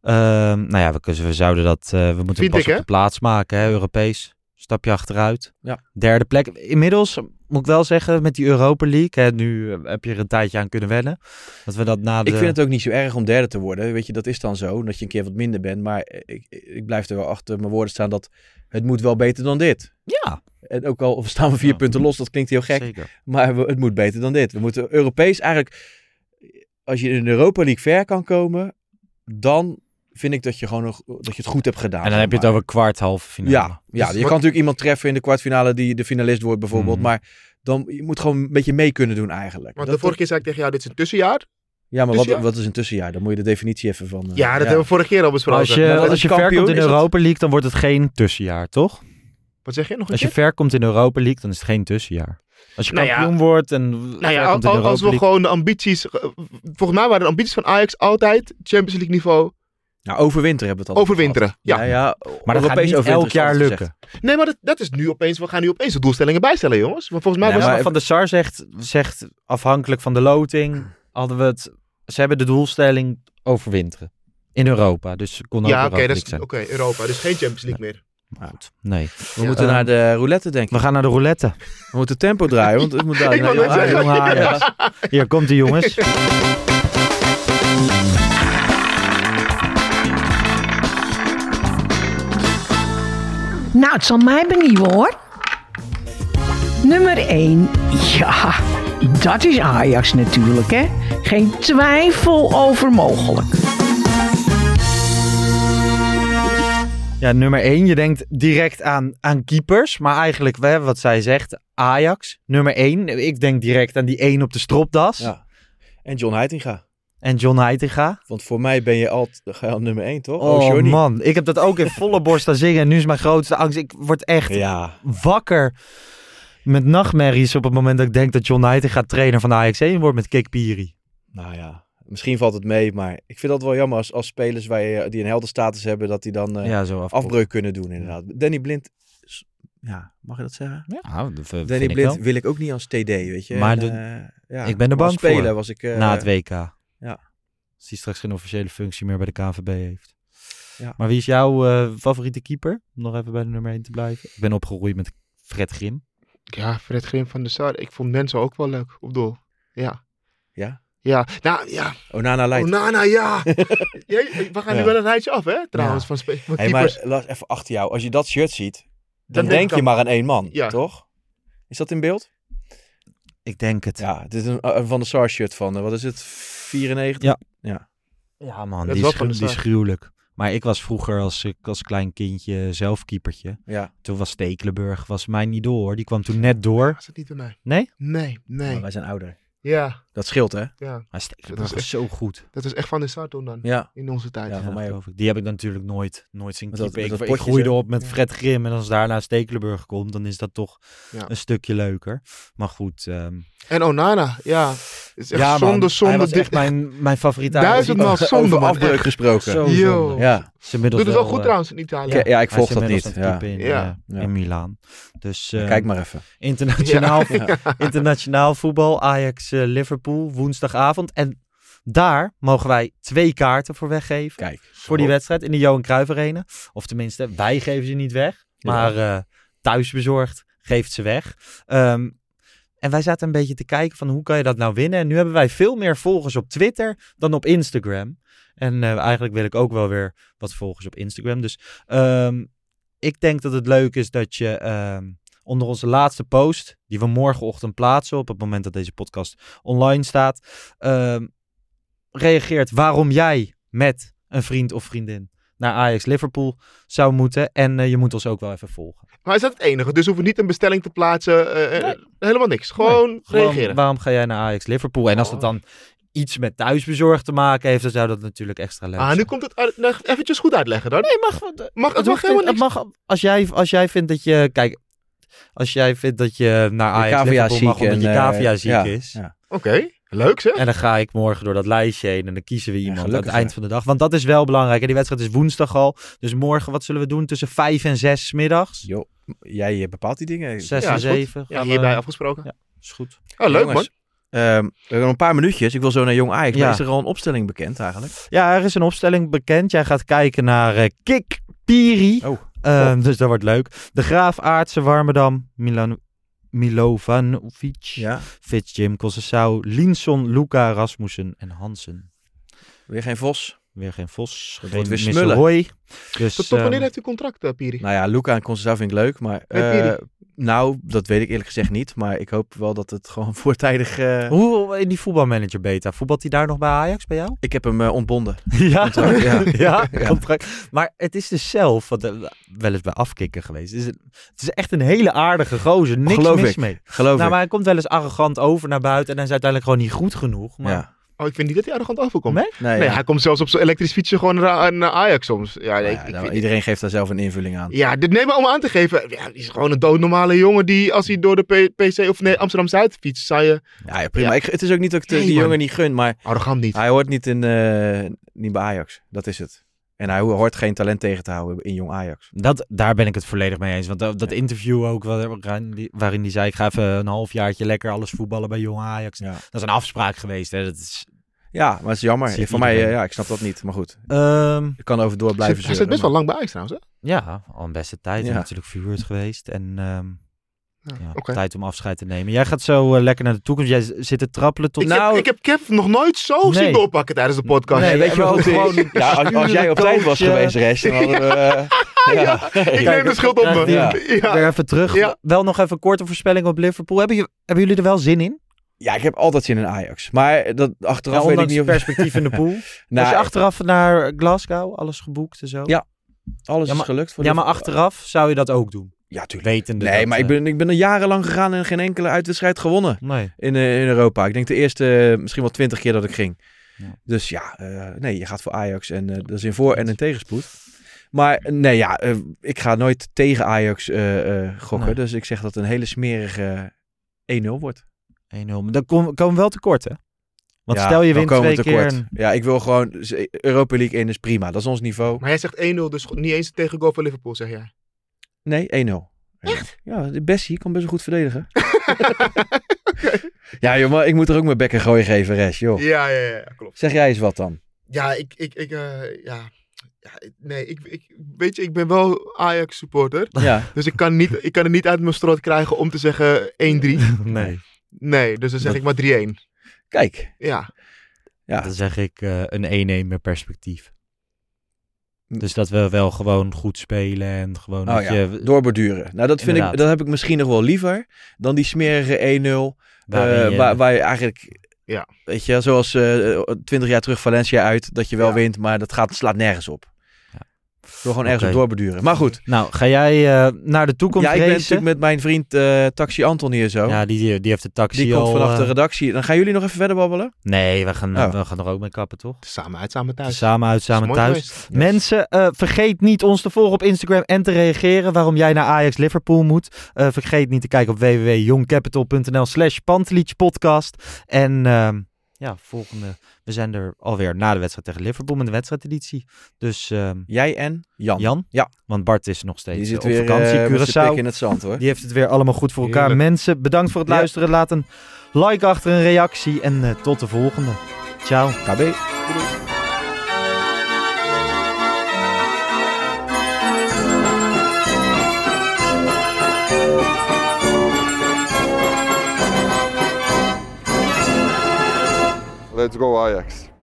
Ehm, nou ja, we, we zouden dat... eh, we moeten Vind pas ik, op hè? de plaats maken, hè, Europees. Stapje achteruit. Ja. Derde plek. Inmiddels moet ik wel zeggen, met die Europa League. Hè, nu eh, heb je er een tijdje aan kunnen wennen. Dat we dat na de... Ik vind het ook niet zo erg om derde te worden. Weet je, dat is dan zo. Dat je een keer wat minder bent. Maar ik, ik blijf er wel achter mijn woorden staan dat het moet wel beter dan dit. Ja. En ook al staan we vier punten los, dat klinkt heel gek. Zeker. Maar we- het moet beter dan dit. We moeten Europees eigenlijk... Als je in de Europa League ver kan komen, dan vind ik dat je gewoon nog, dat je het goed hebt gedaan. En dan heb je het over kwart, halve finale. Ja, ja Dus je wat- kan natuurlijk iemand treffen in de kwartfinale die de finalist wordt bijvoorbeeld. Mhm. Maar dan, je moet gewoon een beetje mee kunnen doen eigenlijk. Want Dat- de vorige keer zei ik tegen jou, dit is een tussenjaar. ja, maar wat, ja. wat is een tussenjaar? Dan moet je de definitie even van... eh, Ja, dat hebben we vorige keer al besproken. Als je, als je ver komt in dat- Europa League, dan wordt het geen tussenjaar, toch? Wat zeg je nog een Als je ver komt in de Europa League, dan is het geen tussenjaar. Als je Nou ja. kampioen wordt en Nou ja, al- als we League... gewoon de ambities... eh, Volgens mij waren de ambities van Ajax altijd Champions League niveau Nou, overwinteren hebben we het al. overwinteren. Ja. Ja, ja. Maar dat gaat niet elk jaar lukken. Nee, maar dat, dat is nu opeens... We gaan nu opeens de doelstellingen bijstellen, jongens. Maar volgens mij Nee, was maar Van der Sar zegt, zegt afhankelijk van de loting, hadden we het... Ze hebben de doelstelling overwinteren. In Europa, dus kon ook Ja, Europa oké, zijn. oké. Europa, dus geen Champions League meer. Goed, nee. We moeten naar de roulette, denk ik. We gaan naar de roulette. We moeten tempo draaien, want het moet daar naar. Hier komt de jongens. Nou, het zal mij benieuwen hoor. Nummer 1. Ja, dat is Ajax natuurlijk, hè? Geen twijfel over mogelijk. Ja, nummer 1. Je denkt direct aan, aan keepers. Maar eigenlijk, hè, wat zij zegt, Ajax. Nummer 1. Ik denk direct aan die 1 op de stropdas. Ja. En John Heitinga. En John Heitinga. Want voor mij ben je altijd ga je al nummer 1, toch? Oh, Johnny. man, ik heb dat ook in volle borst aan zingen. En nu is mijn grootste angst. Ik word echt Ja. wakker met nachtmerries op het moment dat ik denk dat John Heitinga trainer van de Ajax 1 wordt met Kik Piri. Nou ja, misschien valt het mee, maar ik vind dat wel jammer als, als spelers waar je, die een heldenstatus hebben, dat die dan eh, Ja, zo af. afbreuk kunnen doen inderdaad. Danny Blind, ja, mag je dat zeggen? Ja, dat vind Danny Blind wil ik ook niet als TD, weet je. Maar En, de- eh, ja, ik ben er bang speler voor. was ik... eh, na het WK. Als hij straks geen officiële functie meer bij de KNVB heeft. Ja. Maar wie is jouw eh, favoriete keeper? Om nog even bij de nummer 1 te blijven. Ik ben opgegroeid met Fred Grim. Ja, Fred Grim van der Sar. Ik vond mensen ook wel leuk op doel. Ja. Ja? Ja, nou ja. Onana leidt. Onana, ja. We gaan nu wel een rijtje af, hè? Trouwens, Ja. van, van Hey, keepers. maar Lars, even achter jou. Als je dat shirt ziet, dan, Dan denk je aan- maar aan één man, Ja. toch? Is dat in beeld? Ik denk het. Ja, dit is een, een Van de Sar shirt van, eh, wat is het, 94? Ja. Ja. Ja man, Dat die is die is gruwelijk. Maar ik was vroeger als, ik als klein kindje zelf keepertje. Ja. Toen was Stekelenburg was mijn idool hoor. Die kwam toen net door. Was het niet bij mij? Nee? Nee, nee. Maar wij zijn ouder. Ja, Dat scheelt, hè? ja. Maar Stekelenburg is zo goed. Dat is echt van de start dan. Ja. In onze tijd. Ja, Ja, van mij. Die heb ik natuurlijk nooit, nooit zien Met dat- keepen. met Ik, dat ik groeide op met Fred Grim. En als daarna Stekelenburg komt, dan is dat toch Ja. een stukje leuker. Maar goed. ehm, En Onana, ja. Is echt ja, man, zonde, hij was echt mijn, mijn favoriete Duizendmaal zonde, Over man. afbreuk gesproken. Zo zonde. Ja. Doet het wel goed eh, trouwens in Italië. Ja, ja, ik volg dat niet. het Ja. in, Ja. eh, Ja. in Milaan. Dus eh, Kijk maar even. internationaal, internationaal voetbal, Ajax eh, Liverpool, woensdagavond. En daar mogen wij twee kaarten voor weggeven. Kijk. Voor die wedstrijd in de Johan Cruijff Arena. Of tenminste, wij geven ze niet weg. Ja. Maar eh thuisbezorgd geeft ze weg. Ehm, en wij zaten een beetje te kijken van hoe kan je dat nou winnen. En nu hebben wij veel meer volgers op Twitter dan op Instagram. En eh, eigenlijk wil ik ook wel weer wat volgers op Instagram. Dus ehm, ik denk dat het leuk is dat je ehm, onder onze laatste post, die we morgenochtend plaatsen op het moment dat deze podcast online staat, ehm, reageert waarom jij met een vriend of vriendin naar Ajax Liverpool zou moeten. En eh, je moet ons ook wel even volgen. Maar is dat het enige? Dus hoeven niet een bestelling te plaatsen. eh, eh, Helemaal niks. Gewoon Nee, gewoon, reageren. waarom ga jij naar Ajax Liverpool? En als het dan iets met thuisbezorgd te maken heeft, dan zou dat natuurlijk extra leuk Ah, nu komt het uit- nou, eventjes goed uitleggen dan. Nee, mag, mag, het Het mag helemaal niet- het niks. mag, als, jij, als jij vindt dat je... Kijk, als jij vindt dat je naar Ajax Liverpool ziek mag omdat en, je eh, cavia ziek ja, is. ja. Oké, leuk zeg. En dan ga ik morgen door dat lijstje heen en dan kiezen we iemand aan het eind van de dag. Want dat is wel belangrijk. En die wedstrijd is woensdag al. Dus morgen, wat zullen we doen? Tussen vijf en zes middags? Jo, jij bepaalt die dingen. Zes Ja, en zeven. Ja, gaan we- hierbij afgesproken. Ja, is goed. Oh, leuk Jongens, ehm, we hebben nog een paar minuutjes. Ik wil zo naar Jong Ajax. Ja. Maar is er al een opstelling bekend eigenlijk? Ja, er is een opstelling bekend. Jij gaat kijken naar eh Kik Piri. Oh. Ehm, dus dat wordt leuk. De Graaf, Aartsen, Warmerdam, Milan, Milovanovic, Ja. Fitz, Jim, Concessao, Linson, Luca, Rasmussen en Hansen. Weer geen Vos. Weer geen Vos, Dat geen wordt weer smullen. Roy. Dus, Tot, tot wanneer ehm, heeft u contract, eh, Piri? Nou ja, Luca en Conceição vind ik leuk. Maar eh, Piri? nou, dat weet ik eerlijk gezegd niet. Maar ik hoop wel dat het gewoon voortijdig... eh, Hoe in die voetbalmanager beta? Voetbalt hij daar nog bij Ajax bij jou? Ik heb hem ontbonden. Ja, Contract, ja. ja, Ja. contract. Maar het is dus zelf, wat, wel eens bij afkikken geweest. Het is, het is echt een hele aardige gozer. Niks Geloof mis ik. mee. Geloof nou, ik. maar hij komt wel eens arrogant over naar buiten en hij is uiteindelijk gewoon niet goed genoeg. Maar Ja. Oh, ik vind niet dat hij arrogant overkomt. Nee? Nee, Nee, ja. hij komt zelfs op zijn elektrisch fietsje gewoon naar, naar Ajax soms. Ja, nee, Nou ik, ja, ik nou, vind- iedereen geeft daar zelf een invulling aan. ja dit neem maar om aan te geven. Ja, die is gewoon een doodnormale jongen die als hij door de P- PC of nee, Amsterdam-Zuid fietst, zou je... Ja, ja, prima. Ja. Ik, het is ook niet dat ik de, Nee, die man. jongen niet gun, maar Arrogant niet. hij hoort niet, in, eh, niet bij Ajax. Dat is het. En hij hoort geen talent tegen te houden in jong Ajax. dat, daar ben ik het volledig mee eens. Want dat, dat interview ook waarin die, zei, ik ga even een halfjaartje lekker alles voetballen bij Jong Ajax. Ja, Dat is een afspraak geweest. Hè. Dat is, ja maar het is jammer. Voor mij, iedereen. eh, ja, ik snap dat niet. Maar goed, Ehm, ik kan over door blijven hij zit best wel lang bij Ajax trouwens, hè? ja, al een beste tijd. Ja. Natuurlijk verhuurd geweest. En ehm, ja, oké. tijd om afscheid te nemen. Jij gaat zo eh, lekker naar de toekomst. Jij zit te trappelen tot... Ik, heb, ik heb Kev nog nooit zo Nee. zien doorpakken tijdens de podcast. Nee, weet je wel, gewoon- ja, als, als jij op tijd was geweest, Rest, dan hadden we... eh, ja. ik neem de schuld op me. Ja. Ja. Weer even terug. Ja. Wel nog even een korte voorspelling op Liverpool. Hebben, je, hebben jullie er wel zin in? ja, ik heb altijd zin in Ajax. Maar dat achteraf Ja, weet ik niet of... perspectief in de pool. Nou, Als je achteraf naar Glasgow, alles geboekt en zo. Ja, Alles Ja, is gelukt. Voor ja, maar achteraf zou je dat ook doen. Ja, tuurlijk. Wetende Nee, dat, maar ik eh, ben, ik ben er jarenlang gegaan en geen enkele uitwedstrijd gewonnen. Nee. In, eh, in Europa. Ik denk de eerste eh, misschien wel twintig keer dat ik ging. Ja. Dus ja, eh, nee, je gaat voor Ajax en eh, dat is in voor- en in tegenspoed. Maar nee, ja, eh, ik ga nooit tegen Ajax eh, eh, gokken. Nee. Dus ik zeg dat het een hele smerige 1-0 wordt. 1-0. Maar dan kom- komen we wel tekort, hè? Want Ja, stel je wint twee keer... en- Ja, ik wil gewoon... Europa League 1 is prima. Dat is ons niveau. Maar jij zegt 1-0, dus niet eens tegen goal van Liverpool, zeg jij. Nee, 1-0. Echt? Ja, de Bessie kan best wel goed verdedigen. ja, joh, maar ik moet er ook mijn bekken gooien geven, Res, joh. Ja, ja, ja, klopt. Zeg jij eens wat dan? Ja, ik, ik, ik, eh, ja. ja, nee, ik, ik, weet je, ik ben wel Ajax supporter. Ja. Dus ik kan, niet, ik kan het niet uit mijn strot krijgen om te zeggen 1-3. Nee. Nee, dus dan zeg Dat- ik maar 3-1. Kijk. Ja. Ja. Dan zeg ik eh, een 1-1 met perspectief. Dus dat we wel gewoon goed spelen en gewoon Oh ja, je... doorborduren. Nou, dat vind ik, dat heb ik misschien nog wel liever dan die smerige 1-0. Waarin eh, je- waar, waar je eigenlijk, Ja. weet je, zoals eh 20 jaar terug Valencia uit, dat je wel Ja. wint, maar dat gaat, slaat nergens op. Door gewoon ergens Oké. op doorborduren. Maar goed. Nou, ga jij eh, naar de toekomst Ja, ik ben natuurlijk met mijn vriend eh, Taxi Anton hier zo. Ja, die, die heeft de taxi die komt al, vanaf de eh, redactie. Dan gaan jullie nog even verder babbelen? Nee, we gaan, Oh. we gaan er ook mee kappen, toch? Samen uit, samen thuis. Samen uit, samen mooi thuis. Mensen, eh, vergeet niet ons te volgen op Instagram en te reageren waarom jij naar Ajax Liverpool moet. Eh, vergeet niet te kijken op www.youngcapital.nl slash podcast. En ehm, ja, volgende, we zijn er alweer na de wedstrijd tegen Liverpool met de wedstrijdeditie. Dus ehm, Jij en Jan. Jan, Ja. want Bart is nog steeds Die eh, zit op weer vakantie, eh, Curaçao. pik in het zand hoor. Die heeft het weer allemaal goed voor elkaar. Heerlijk. Mensen, bedankt voor het Ja. luisteren. Laat een like achter, een reactie en eh, tot de volgende. Ciao. KB. Let's go Ajax.